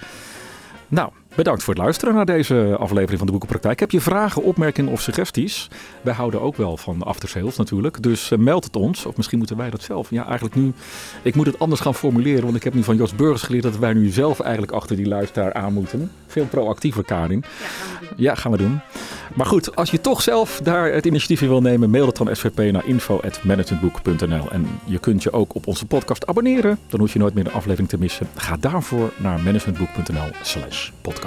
Nou, bedankt voor het luisteren naar deze aflevering van de Boekenpraktijk. Heb je vragen, opmerkingen of suggesties? Wij houden ook wel van aftersales natuurlijk. Dus eh, meld het ons. Of misschien moeten wij dat zelf. Ja, eigenlijk nu. Ik moet het anders gaan formuleren. Want ik heb nu van Jos Burgers geleerd dat wij nu zelf eigenlijk achter die luisteraar aan moeten. Veel proactiever, Karin. Ja, gaan we doen. Maar goed, als je toch zelf daar het initiatief in wil nemen, mail het dan SVP naar info.managementboek.nl. En je kunt je ook op onze podcast abonneren. Dan hoef je nooit meer een aflevering te missen. Ga daarvoor naar managementboek.nl slash podcast.